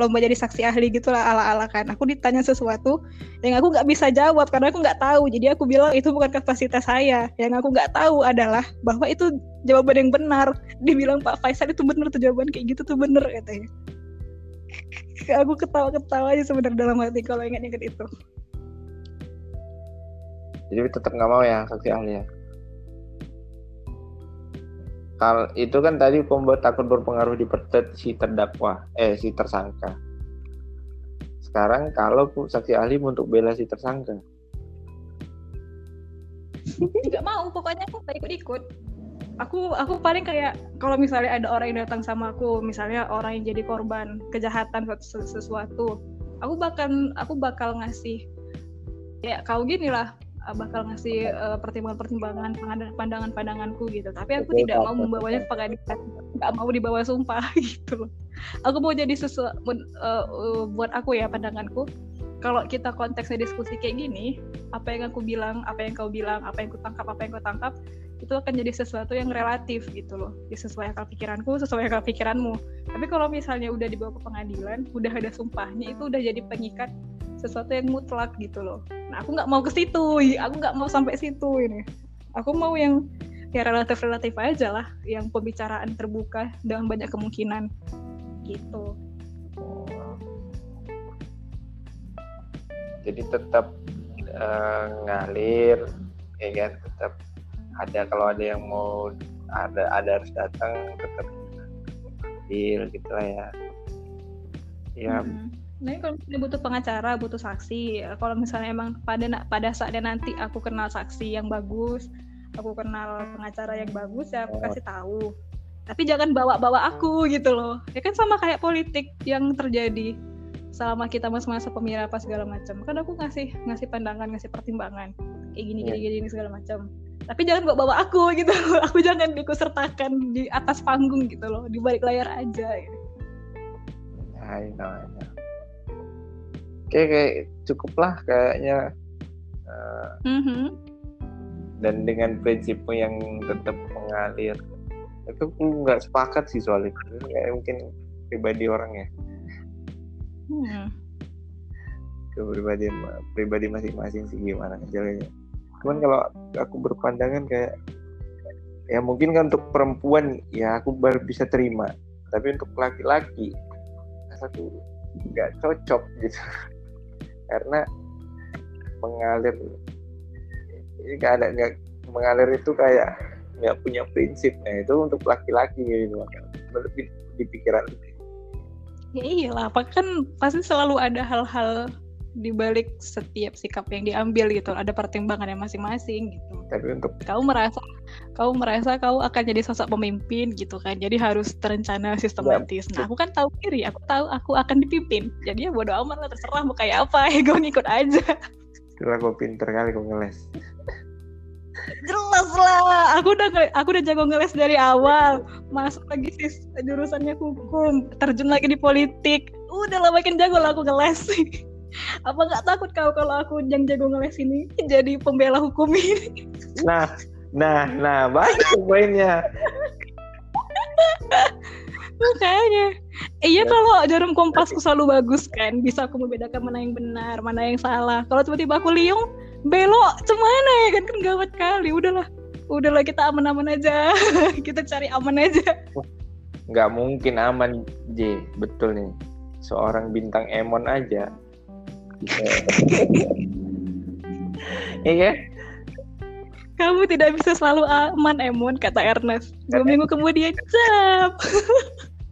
Lomba jadi saksi ahli gitulah ala-ala kan. Aku ditanya sesuatu yang aku nggak bisa jawab karena aku nggak tahu. Jadi aku bilang itu bukan kapasitas saya. Yang aku nggak tahu adalah bahwa itu jawaban yang benar. Dibilang Pak Faisal itu benar tuh jawaban kayak gitu tuh benar katanya. Aku ketawa-ketawa aja sebenarnya dalam hati kalau ingat-ingat itu. Jadi tetap nggak mau ya saksi ahli ya Kal itu kan tadi pembuat takut berpengaruh di si terdakwa eh si tersangka. Sekarang kalau saksi ahli untuk bela si tersangka. Nggak mau pokoknya aku tak ikut-ikut. Aku aku paling kayak kalau misalnya ada orang yang datang sama aku misalnya orang yang jadi korban kejahatan sesuatu aku bakal aku bakal ngasih ya kau gini lah uh, bakal ngasih uh, pertimbangan-pertimbangan pandangan-pandanganku gitu. Tapi aku tidak mau membawanya ke pengadilan nggak mau dibawa sumpah gitu. Aku mau jadi sesuatu uh, uh, buat aku ya pandanganku. Kalau kita konteksnya diskusi kayak gini apa yang aku bilang apa yang kau bilang apa yang aku tangkap apa yang kau tangkap itu akan jadi sesuatu yang relatif gitu loh. Ya, sesuai akal pikiranku sesuai akal pikiranmu. Tapi kalau misalnya udah dibawa ke pengadilan udah ada sumpahnya itu udah jadi pengikat sesuatu yang mutlak gitu loh nah aku nggak mau ke situ. Aku nggak mau sampai situ ini. Aku mau yang ya relatif relatif aja lah yang pembicaraan terbuka dengan banyak kemungkinan. Gitu. Jadi tetap uh, ngalir ya kan? Tetap ada kalau ada yang mau ada ada harus datang tetap deal gitu lah ya. Ya hmm Nah, kalau misalnya butuh pengacara, butuh saksi, kalau misalnya emang pada pada saatnya nanti aku kenal saksi yang bagus, aku kenal pengacara yang bagus, ya aku kasih tahu. Tapi jangan bawa-bawa aku gitu loh. Ya kan sama kayak politik yang terjadi selama kita masa-masa pemilu apa segala macam. Kan aku ngasih ngasih pandangan, ngasih pertimbangan kayak gini gini iya. gini, gini segala macam. tapi jangan bawa bawa aku gitu aku jangan diikutsertakan di atas panggung gitu loh di balik layar aja gitu. I know, I know. Oke, kayak cukuplah kayaknya. Uh, mm-hmm. Dan dengan prinsipmu yang tetap mengalir, itu aku nggak sepakat sih soal itu. Kayak mungkin pribadi orang ya. Hmm. Kepribadian pribadi masing-masing sih gimana jalannya. Cuman kalau aku berpandangan kayak ya mungkin kan untuk perempuan ya aku baru bisa terima, tapi untuk laki-laki aku nggak cocok gitu karena mengalir ini ada nggak mengalir itu kayak nggak punya prinsip nah itu untuk laki-laki gitu lebih di pikiran. Ya iyalah apa kan pasti selalu ada hal-hal di balik setiap sikap yang diambil gitu. Ada pertimbangan yang masing-masing gitu. Tapi untuk kau merasa kau merasa kau akan jadi sosok pemimpin gitu kan. Jadi harus terencana sistematis. Ya. nah aku kan tahu diri. Aku tahu aku akan dipimpin. Jadi ya bodo amat lah terserah mau kayak apa. Ya gue ngikut aja. Kira gue pinter kali gue ngeles. Jelas lah. Aku udah aku udah jago ngeles dari awal. Masuk lagi sih jurusannya hukum. Terjun lagi di politik. Udah lah makin jago lah aku ngeles apa nggak takut kau kalau aku yang jago ngeles ini jadi pembela hukum ini? Nah nah nah banyak poinnya. Makanya. Iya kalau jarum kompasku selalu bagus kan. Bisa aku membedakan mana yang benar mana yang salah. Kalau tiba-tiba aku liung belok cemana ya kan? Kan gawat kali. Udahlah. Udahlah kita aman-aman aja. Kita cari aman aja. Nggak mungkin aman J. Betul nih. Seorang bintang Emon aja Iya. Kamu tidak bisa selalu aman, Emon, kata Ernest. Dua minggu kemudian, cap.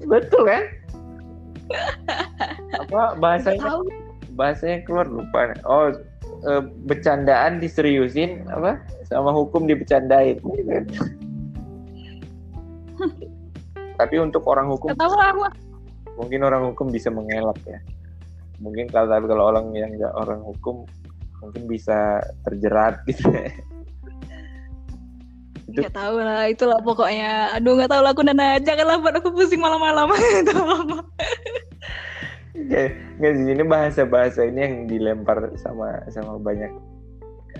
Betul kan? Apa bahasanya? Bahasanya keluar lupa. Oh, e, bercandaan diseriusin, apa? Sama hukum dibecandain. Tapi untuk orang hukum, aku. mungkin orang hukum bisa mengelak ya mungkin kalau kalau orang yang nggak orang hukum mungkin bisa terjerat gitu itu Gak tahu lah, itulah pokoknya. Aduh nggak tahu lah aku nana, janganlah buat aku pusing malam-malam. Nggak sih ini bahasa-bahasa ini yang dilempar sama sama banyak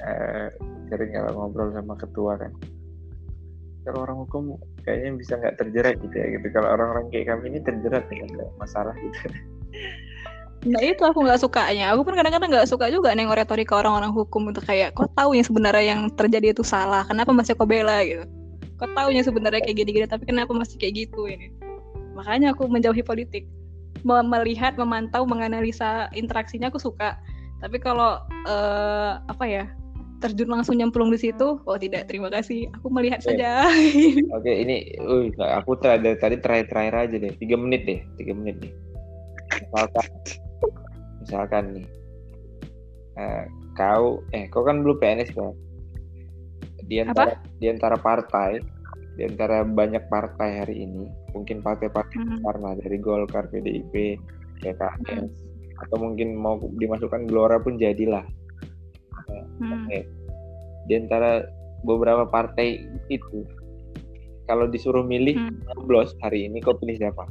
uh, sering kalau ngobrol sama ketua kan. Kalau orang hukum kayaknya bisa nggak terjerat gitu ya gitu. Kalau orang-orang kayak kami ini terjerat dengan masalah gitu. Nah itu aku nggak sukanya. Aku pun kadang-kadang nggak suka juga nengok retorika orang-orang hukum untuk kayak kau tahu yang sebenarnya yang terjadi itu salah. Kenapa masih kau bela gitu? Kau tahu yang sebenarnya kayak gini-gini tapi kenapa masih kayak gitu ini? Makanya aku menjauhi politik. Melihat, memantau, menganalisa interaksinya aku suka. Tapi kalau uh, apa ya terjun langsung nyemplung di situ, oh tidak, terima kasih. Aku melihat okay. saja. Oke, okay, ini, uh, aku tadi tadi terakhir-terakhir aja deh, tiga menit deh, tiga menit nih. Misalkan misalkan nih uh, kau eh kau kan belum PNS kan di antara Apa? di antara partai di antara banyak partai hari ini mungkin partai-partai hmm. karena dari Golkar PDIP PKS hmm. atau mungkin mau dimasukkan Gelora pun jadilah hmm. okay. di antara beberapa partai itu kalau disuruh milih hmm. hari ini kau pilih siapa?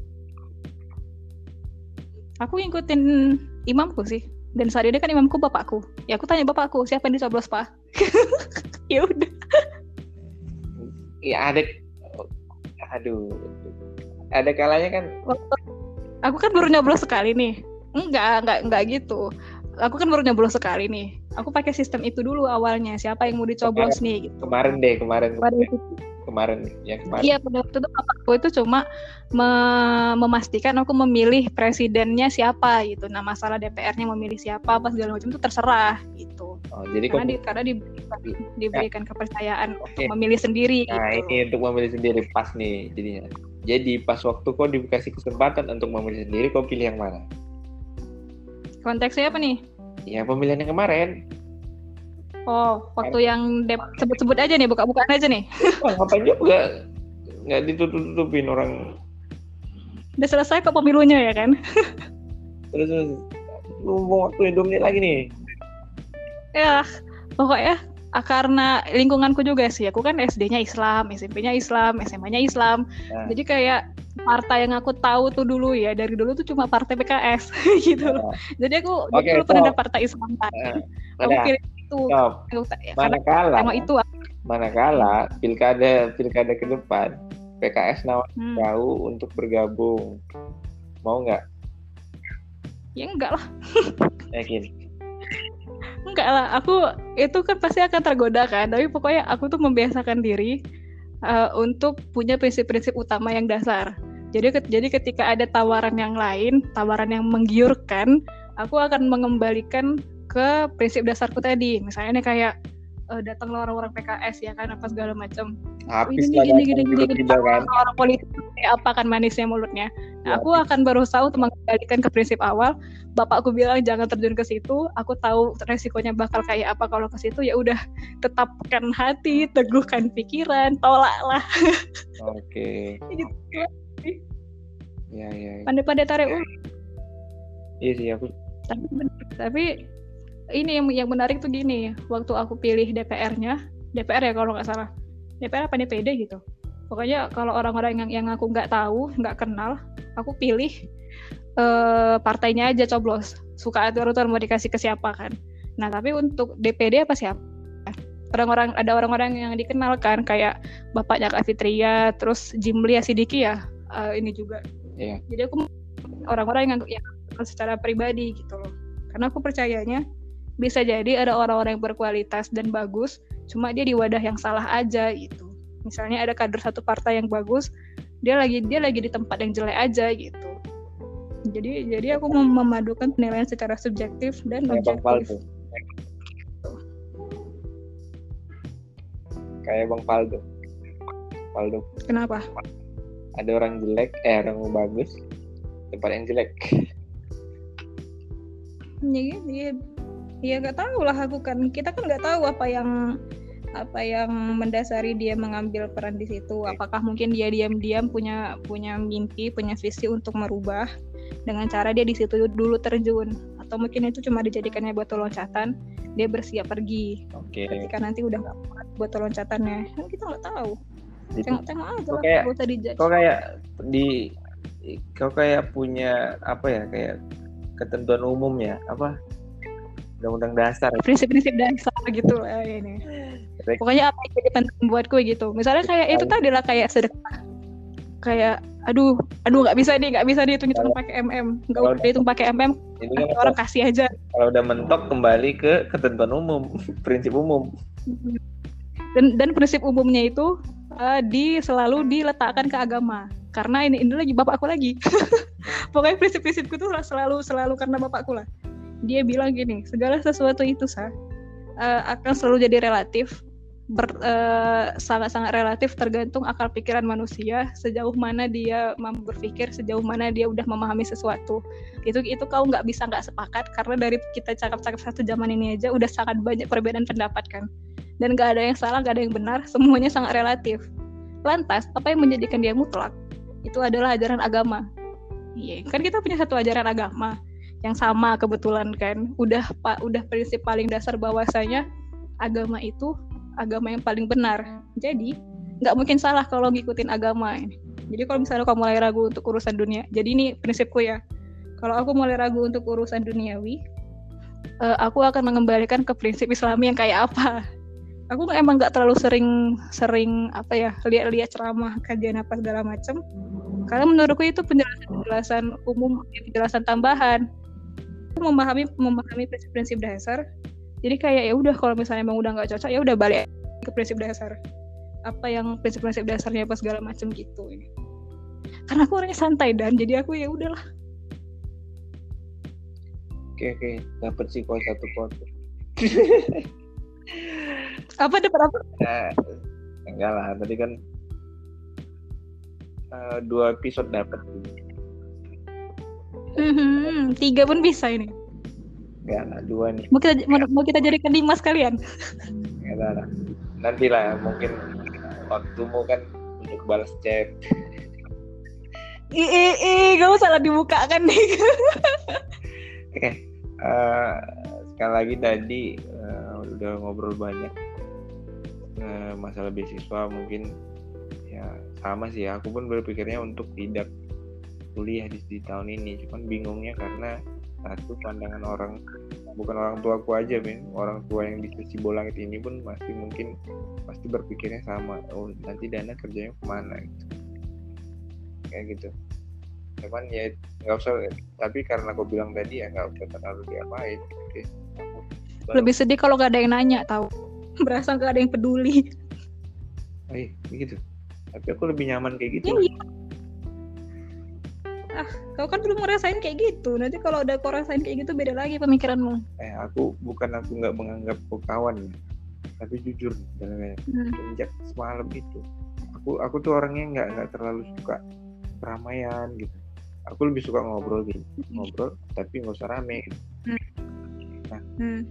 Aku ngikutin imamku sih. Dan saat ini kan imamku bapakku. Ya aku tanya bapakku siapa yang dicoblos pak? Ya udah. Ya ada aduh. Ada kalanya kan aku kan baru nyoblos sekali nih. Enggak enggak enggak gitu. Aku kan baru nyoblos sekali nih aku pakai sistem itu dulu awalnya siapa yang mau dicoblos kemarin, nih gitu kemarin deh kemarin kemarin kemarin yang kemarin. Iya pada waktu itu aku itu cuma me memastikan aku memilih presidennya siapa gitu. Nah masalah DPR-nya memilih siapa apa segala macam itu terserah gitu. Oh, jadi karena, di, karena diberikan, diberikan ya. kepercayaan okay. untuk memilih sendiri. Nah gitu. ini untuk memilih sendiri pas nih jadinya. Jadi pas waktu kau dikasih kesempatan untuk memilih sendiri, kau pilih yang mana? Konteksnya apa nih? Ya pemilihan yang kemarin. Oh, waktu yang sebut-sebut aja nih, buka-bukaan aja nih. Ngapain juga? Nggak ditutup-tutupin orang. Udah selesai kok pemilunya ya kan? terus, terus mau waktu dua menit lagi nih. Ya, pokoknya karena lingkunganku juga sih. Aku kan SD-nya Islam SMP-nya Islam SMA-nya Islam. Nah. jadi kayak partai yang aku tahu tuh dulu ya dari dulu tuh cuma partai PKS gitu loh. Jadi aku Oke, dulu pernah ada partai Islam tadi Eh, aku pilih itu. Ta- ya, karena Manakala, tema itu manakala pilkada pilkada ke depan PKS nawar hmm, kau untuk bergabung. Mau nggak? ya enggak lah. Yakin? Enggak lah. Aku itu kan pasti akan tergoda kan. Tapi pokoknya aku tuh membiasakan diri uh, untuk punya prinsip-prinsip utama yang dasar. Jadi ket- jadi ketika ada tawaran yang lain tawaran yang menggiurkan aku akan mengembalikan ke prinsip dasarku tadi. Misalnya nih kayak uh, datanglah orang-orang PKS ya kan apa segala macam Habis ini lah gini datang gini gini tiba-tiba kan. orang politik apa kan manisnya mulutnya Ya, nah, aku akan berusaha untuk mengembalikan ke prinsip awal bapakku bilang jangan terjun ke situ aku tahu resikonya bakal kayak apa kalau ke situ ya udah tetapkan hati teguhkan pikiran tolaklah Oke. gitu Ya ya. ya. pandai-pandai tarik ulur Iya sih aku. tapi tapi ini yang yang menarik tuh gini waktu aku pilih DPR-nya DPR ya kalau nggak salah. DPR apa DPD gitu. Pokoknya kalau orang-orang yang yang aku nggak tahu nggak kenal aku pilih eh, partainya aja coblos. Suka atur-atur mau dikasih ke siapa kan. Nah tapi untuk DPD apa siapa? Orang-orang ada orang-orang yang dikenal kan kayak bapaknya Kak Fitria terus Jimlia Sidiki ya eh, ini juga. Iya. jadi aku orang-orang yang yang secara pribadi gitu loh. Karena aku percayanya bisa jadi ada orang-orang yang berkualitas dan bagus cuma dia di wadah yang salah aja gitu misalnya ada kader satu partai yang bagus dia lagi dia lagi di tempat yang jelek aja gitu jadi jadi aku mem- memadukan penilaian secara subjektif dan Kayak Bang Paldo. objektif Kayak Bang Paldo. Paldo. kenapa Ada orang jelek, eh orang bagus, tempat yang jelek. ya ya ya nggak tahu lah aku kan kita kan nggak tahu apa yang apa yang mendasari dia mengambil peran di situ. Apakah mungkin dia diam-diam punya punya mimpi punya visi untuk merubah dengan cara dia di situ dulu terjun? Atau mungkin itu cuma dijadikannya buat loncatan dia bersiap pergi. Oke. ketika nanti udah nggak kuat buat loncatannya. Kan kita nggak tahu. Tengok-tengok aja lah kayak- usah dijudge. kau kayak di kau kayak punya apa ya kayak ketentuan umum ya apa undang-undang dasar. Prinsip-prinsip dasar gitu lah ini. Kayak- pokoknya apa yang jadi penting buatku gitu. Misalnya kayak itu tadi lah kayak sedekah kayak aduh aduh nggak bisa nih nggak bisa nih hitung pakai mm nggak usah dihitung pakai mm ini kan orang kasih aja. kalau udah mentok kembali ke ketentuan umum prinsip umum. Dan dan prinsip umumnya itu eh, di selalu diletakkan ke agama. Karena ini ini lagi bapakku lagi. Pokoknya prinsip-prinsipku tuh selalu selalu karena bapakku lah dia bilang gini segala sesuatu itu sah eh, akan selalu jadi relatif eh, sangat-sangat relatif tergantung akal pikiran manusia sejauh mana dia mampu berpikir sejauh mana dia udah memahami sesuatu. Itu itu kau nggak bisa nggak sepakat karena dari kita cakap-cakap satu zaman ini aja udah sangat banyak perbedaan pendapat kan? Dan nggak ada yang salah nggak ada yang benar semuanya sangat relatif. Lantas apa yang menjadikan dia mutlak? Itu adalah ajaran agama. Iya kan kita punya satu ajaran agama yang sama kebetulan kan. Udah pak udah prinsip paling dasar bahwasanya agama itu agama yang paling benar. Jadi nggak mungkin salah kalau ngikutin agama jadi kalau misalnya kamu mulai ragu untuk urusan dunia jadi ini prinsipku ya. Kalau aku mulai ragu untuk urusan duniawi eh, aku akan mengembalikan ke prinsip Islami yang kayak apa. Aku emang nggak terlalu sering sering apa ya lihat-lihat ceramah kajian apa segala macam karena menurutku itu penjelasan-penjelasan umum penjelasan tambahan aku memahami memahami prinsip-prinsip dasar. Jadi kayak ya udah kalau misalnya emang udah nggak cocok ya udah balik ke prinsip dasar. Apa yang prinsip-prinsip dasarnya apa segala macam gitu. Karena aku orangnya santai dan. Jadi aku ya udahlah. Oke oke. Dapat sih kau satu pot apa dapat apa? Nah, enggak lah. Tadi kan eh, dua episode dapat Hmm, tiga pun bisa ini. Enggak lah dua nih. Mau kita mau, mau kita jadikan lima sekalian? Enggak lah nanti lah mungkin waktumu kan untuk balas chat. Ih ih ih gak usah lah dibuka kan nih. Oke, eh, sekali lagi tadi eh, udah ngobrol banyak. eh, masalah beasiswa mungkin ya sama sih. Aku pun berpikirnya untuk tidak kuliah di, di tahun ini. Cuman bingungnya karena satu pandangan orang bukan orang tuaku aja men orang tua yang di sisi langit ini pun masih mungkin pasti berpikirnya sama. Oh nanti dana kerjanya ke mana gitu. Kayak gitu. Cuman ya nggak usah tapi karena aku bilang tadi ya nggak usah terlalu diapain oke lebih sedih kalau gak ada yang nanya tahu. Berasa gak ada yang peduli. Eh begitu tapi aku lebih nyaman kayak gitu. Iya. Ah kau kan belum ngerasain kayak gitu nanti kalau udah kau rasain kayak gitu beda lagi pemikiranmu eh aku bukan aku nggak menganggap kau kawan tapi jujur dalamnya hmm. sejak semalam itu aku aku tuh orangnya nggak nggak terlalu suka keramaian gitu aku lebih suka ngobrol gitu hmm. ngobrol tapi nggak usah rame gitu. Hmm. nah hmm.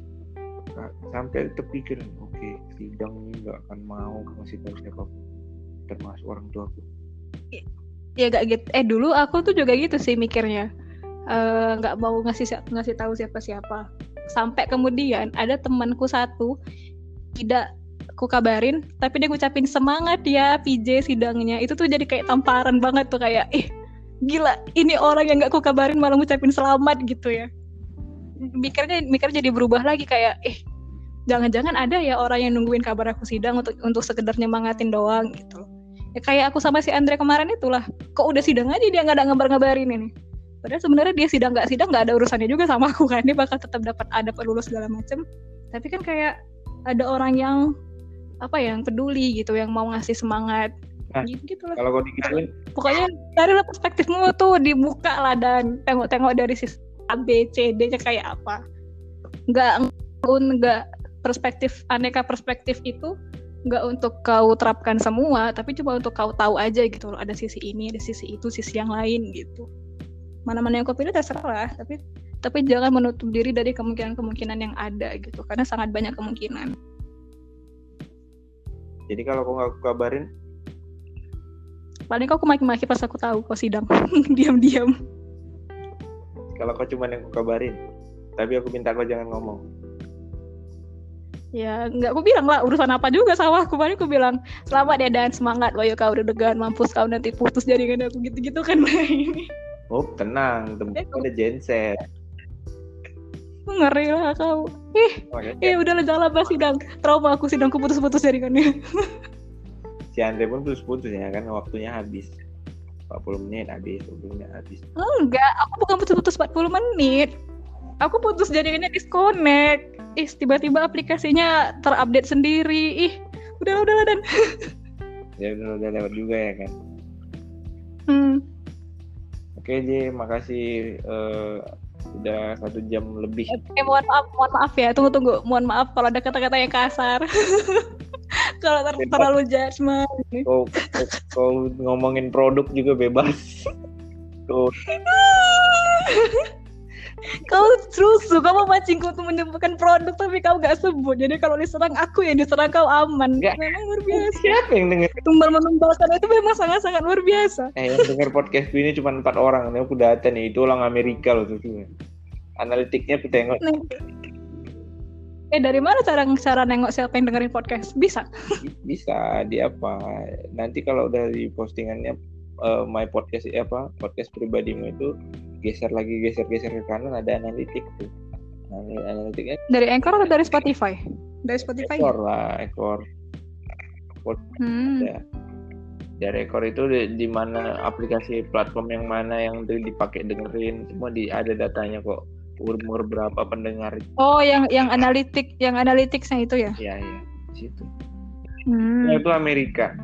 sampai terpikir oke okay, sidang ini nggak akan mau ngasih tahu siapa pun termasuk orang tua aku ya gak gitu. Eh dulu aku tuh juga gitu sih mikirnya. Eh, nggak uh, mau ngasih ngasih tahu siapa siapa sampai kemudian ada temanku satu tidak ku kabarin tapi dia ngucapin semangat ya PJ sidangnya. Itu tuh jadi kayak tamparan banget tuh kayak ih gila ini orang yang gak ku kabarin malah ngucapin selamat gitu ya. Mikirnya mikir jadi berubah lagi kayak eh jangan-jangan ada ya orang yang nungguin kabar aku sidang untuk untuk sekedar nyemangatin doang gitu ya kayak aku sama si Andre kemarin itulah. Kok udah sidang aja dia nggak ada ngabar-ngabarin ini. Padahal sebenarnya dia sidang nggak sidang nggak ada urusannya juga sama aku kan. Dia bakal tetap dapat ada lulus segala macem. Tapi kan kayak ada orang yang apa ya yang peduli gitu yang mau ngasih semangat. Nah, gitu, gitu lah. kalau kau digituin pokoknya dari perspektifmu tuh dibuka lah dan tengok-tengok dari sisi A B C D nya kayak apa. Nggak nggak perspektif aneka perspektif itu nggak untuk kau terapkan semua tapi cuma untuk kau tahu aja gitu loh ada sisi ini ada sisi itu sisi yang lain gitu. Mana-mana yang kau pilih terserah tapi tapi jangan menutup diri dari kemungkinan-kemungkinan yang ada gitu karena sangat banyak kemungkinan. Jadi kalau kau nggak kabarin? Paling kau maki-maki pas aku tahu kau sidang diam-diam. Kalau kau cuma yang kabarin tapi aku minta kau jangan ngomong ya nggak aku bilang lah urusan apa juga sama aku. Paling aku bilang selamat ya dan. Semangat wayo kau udah degan mampus kau nanti putus jaringan aku gitu-gitu kan ini oh tenang. Temen ada genset ngeri lah kau. Ih oh, ya, eh udah jangan lah sidang trauma aku sidang aku putus-putus jaringannya. Si Andre pun putus-putus ya kan? Waktunya habis. 40 menit habis 20 menit habis. Enggak aku bukan putus-putus 40 menit. Aku putus jaringannya disconnect ih tiba-tiba aplikasinya terupdate sendiri. Ih udah udah dan. Ya udah udah lewat juga ya kan hmm. oke J makasih uh, udah satu jam lebih. Eh mohon maaf mohon maaf ya. Tunggu tunggu. Mohon maaf kalau ada kata-kata yang kasar. Kalau ter terlalu judgement. Kau, kau ngomongin produk juga bebas. Tuh kau terus suka memancingku untuk menyebutkan produk tapi kau gak sebut jadi kalau diserang aku yang diserang kau aman gak. memang luar biasa siapa yang denger tumbal menumbalkan itu memang sangat sangat luar biasa eh yang denger podcast ini cuma empat orang ini aku data nih itu orang Amerika loh tuh analitiknya aku tengok Eh dari mana cara cara nengok siapa yang dengerin podcast? Bisa? Bisa di apa? Nanti kalau udah di postingannya uh, my podcast apa podcast pribadimu itu geser lagi geser geser ke kanan ada analitik tuh. Nah, analitiknya dari Anchor atau dari Spotify? Dari Spotify Anchor lah Anchor. Hmm. ada. Dari Anchor itu di, di mana aplikasi platform yang mana yang dipakai dengerin semua di ada datanya kok. Umur berapa pendengar. Oh yang yang analitik yang analitiknya itu ya? Iya iya. Di situ. Hmm. itu Amerika.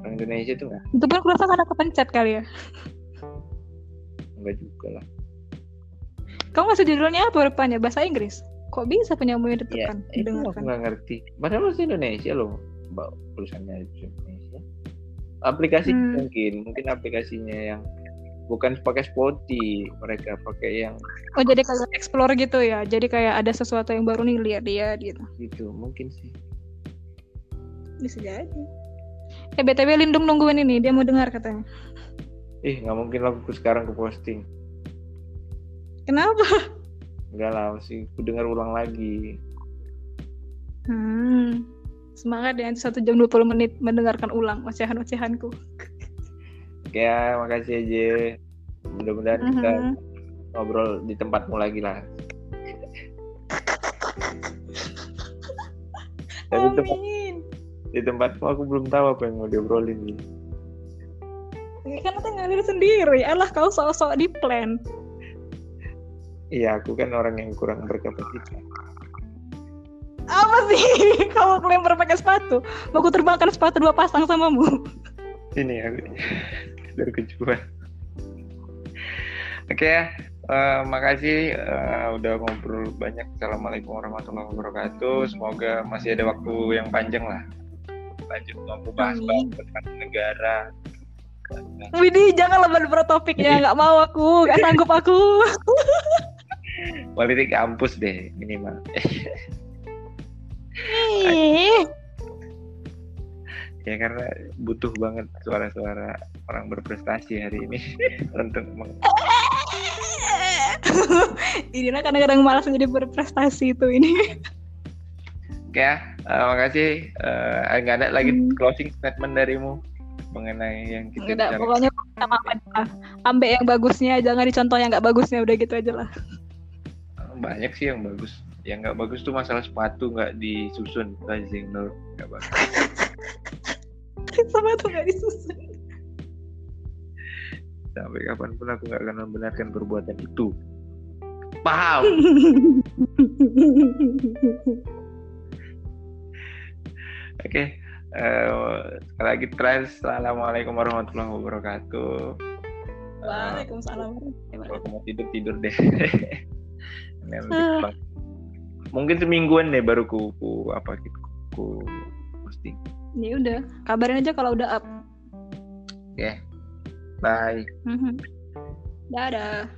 Orang Indonesia itu enggak itu pun kurasa karena kepencet kali ya enggak juga lah. Kamu masih judulnya apa rupanya? Bahasa Inggris? Kok bisa penyamu yang ditekan ya, itu aku nggak ngerti. Padahal masih Indonesia loh mbak tulisannya Indonesia. Aplikasi hmm. mungkin mungkin aplikasinya yang bukan pakai Spotify mereka pakai yang oh jadi kayak explore gitu ya? Jadi kayak ada sesuatu yang baru nih lihat dia gitu. Gitu mungkin sih. Bisa jadi. Eh btw lindung nungguin ini dia mau dengar katanya ih nggak mungkin lah aku sekarang ke posting kenapa enggak lah masih aku dengar ulang lagi hmm Semangat ya nanti satu jam 20 menit mendengarkan ulang ocehan-ocehanku. Oke ya, makasih aja. Mudah-mudahan kita Mhm. ngobrol di tempatmu lagi lah. Tapi tempat, Amin. di tempatmu aku belum tahu apa yang mau diobrolin nih. Ya, kan nanti ngalir sendiri. Alah kau sok-sok di plan. Iya, aku kan orang yang kurang berkapasitas. Apa sih? Kamu kelempar pakai sepatu. Mau aku terbangkan sepatu dua pasang samamu. Ini aku berkejuan. Oke ya, eh, makasih eh, udah ngobrol banyak. Assalamualaikum warahmatullahi wabarakatuh. Semoga masih ada waktu yang panjang lah. Lanjut ngobrol bahas-bahas tentang negara. Widih, jangan lebar topiknya. Nggak mau aku. Nggak sanggup aku. Politik kampus deh minimal. Ya karena butuh banget suara-suara orang berprestasi hari ini untuk lah kadang-kadang malas jadi berprestasi itu ini. Oke ya, eh, makasih. Eh, nggak ada lagi Hmm. closing statement darimu mengenai yang kita Enggak, bicarakan. pokoknya sama apa yang bagusnya, jangan dicontoh yang nggak bagusnya. Udah gitu aja lah. banyak sih yang bagus yang nggak bagus tuh masalah sepatu nggak disusun Rising Nur nggak bagus sama tuh nggak disusun. sampai kapan pun aku nggak akan membenarkan perbuatan itu paham oke Eh, sekali lagi terakhir assalamualaikum warahmatullahi wabarakatuh Waalaikumsalam. kalau aku mau tidur tidur deh pulang. mungkin semingguan deh baru ku, ku apa gitu ku posting Ya udah, kabarin aja kalau udah up. oke bye Mhm. Dadah.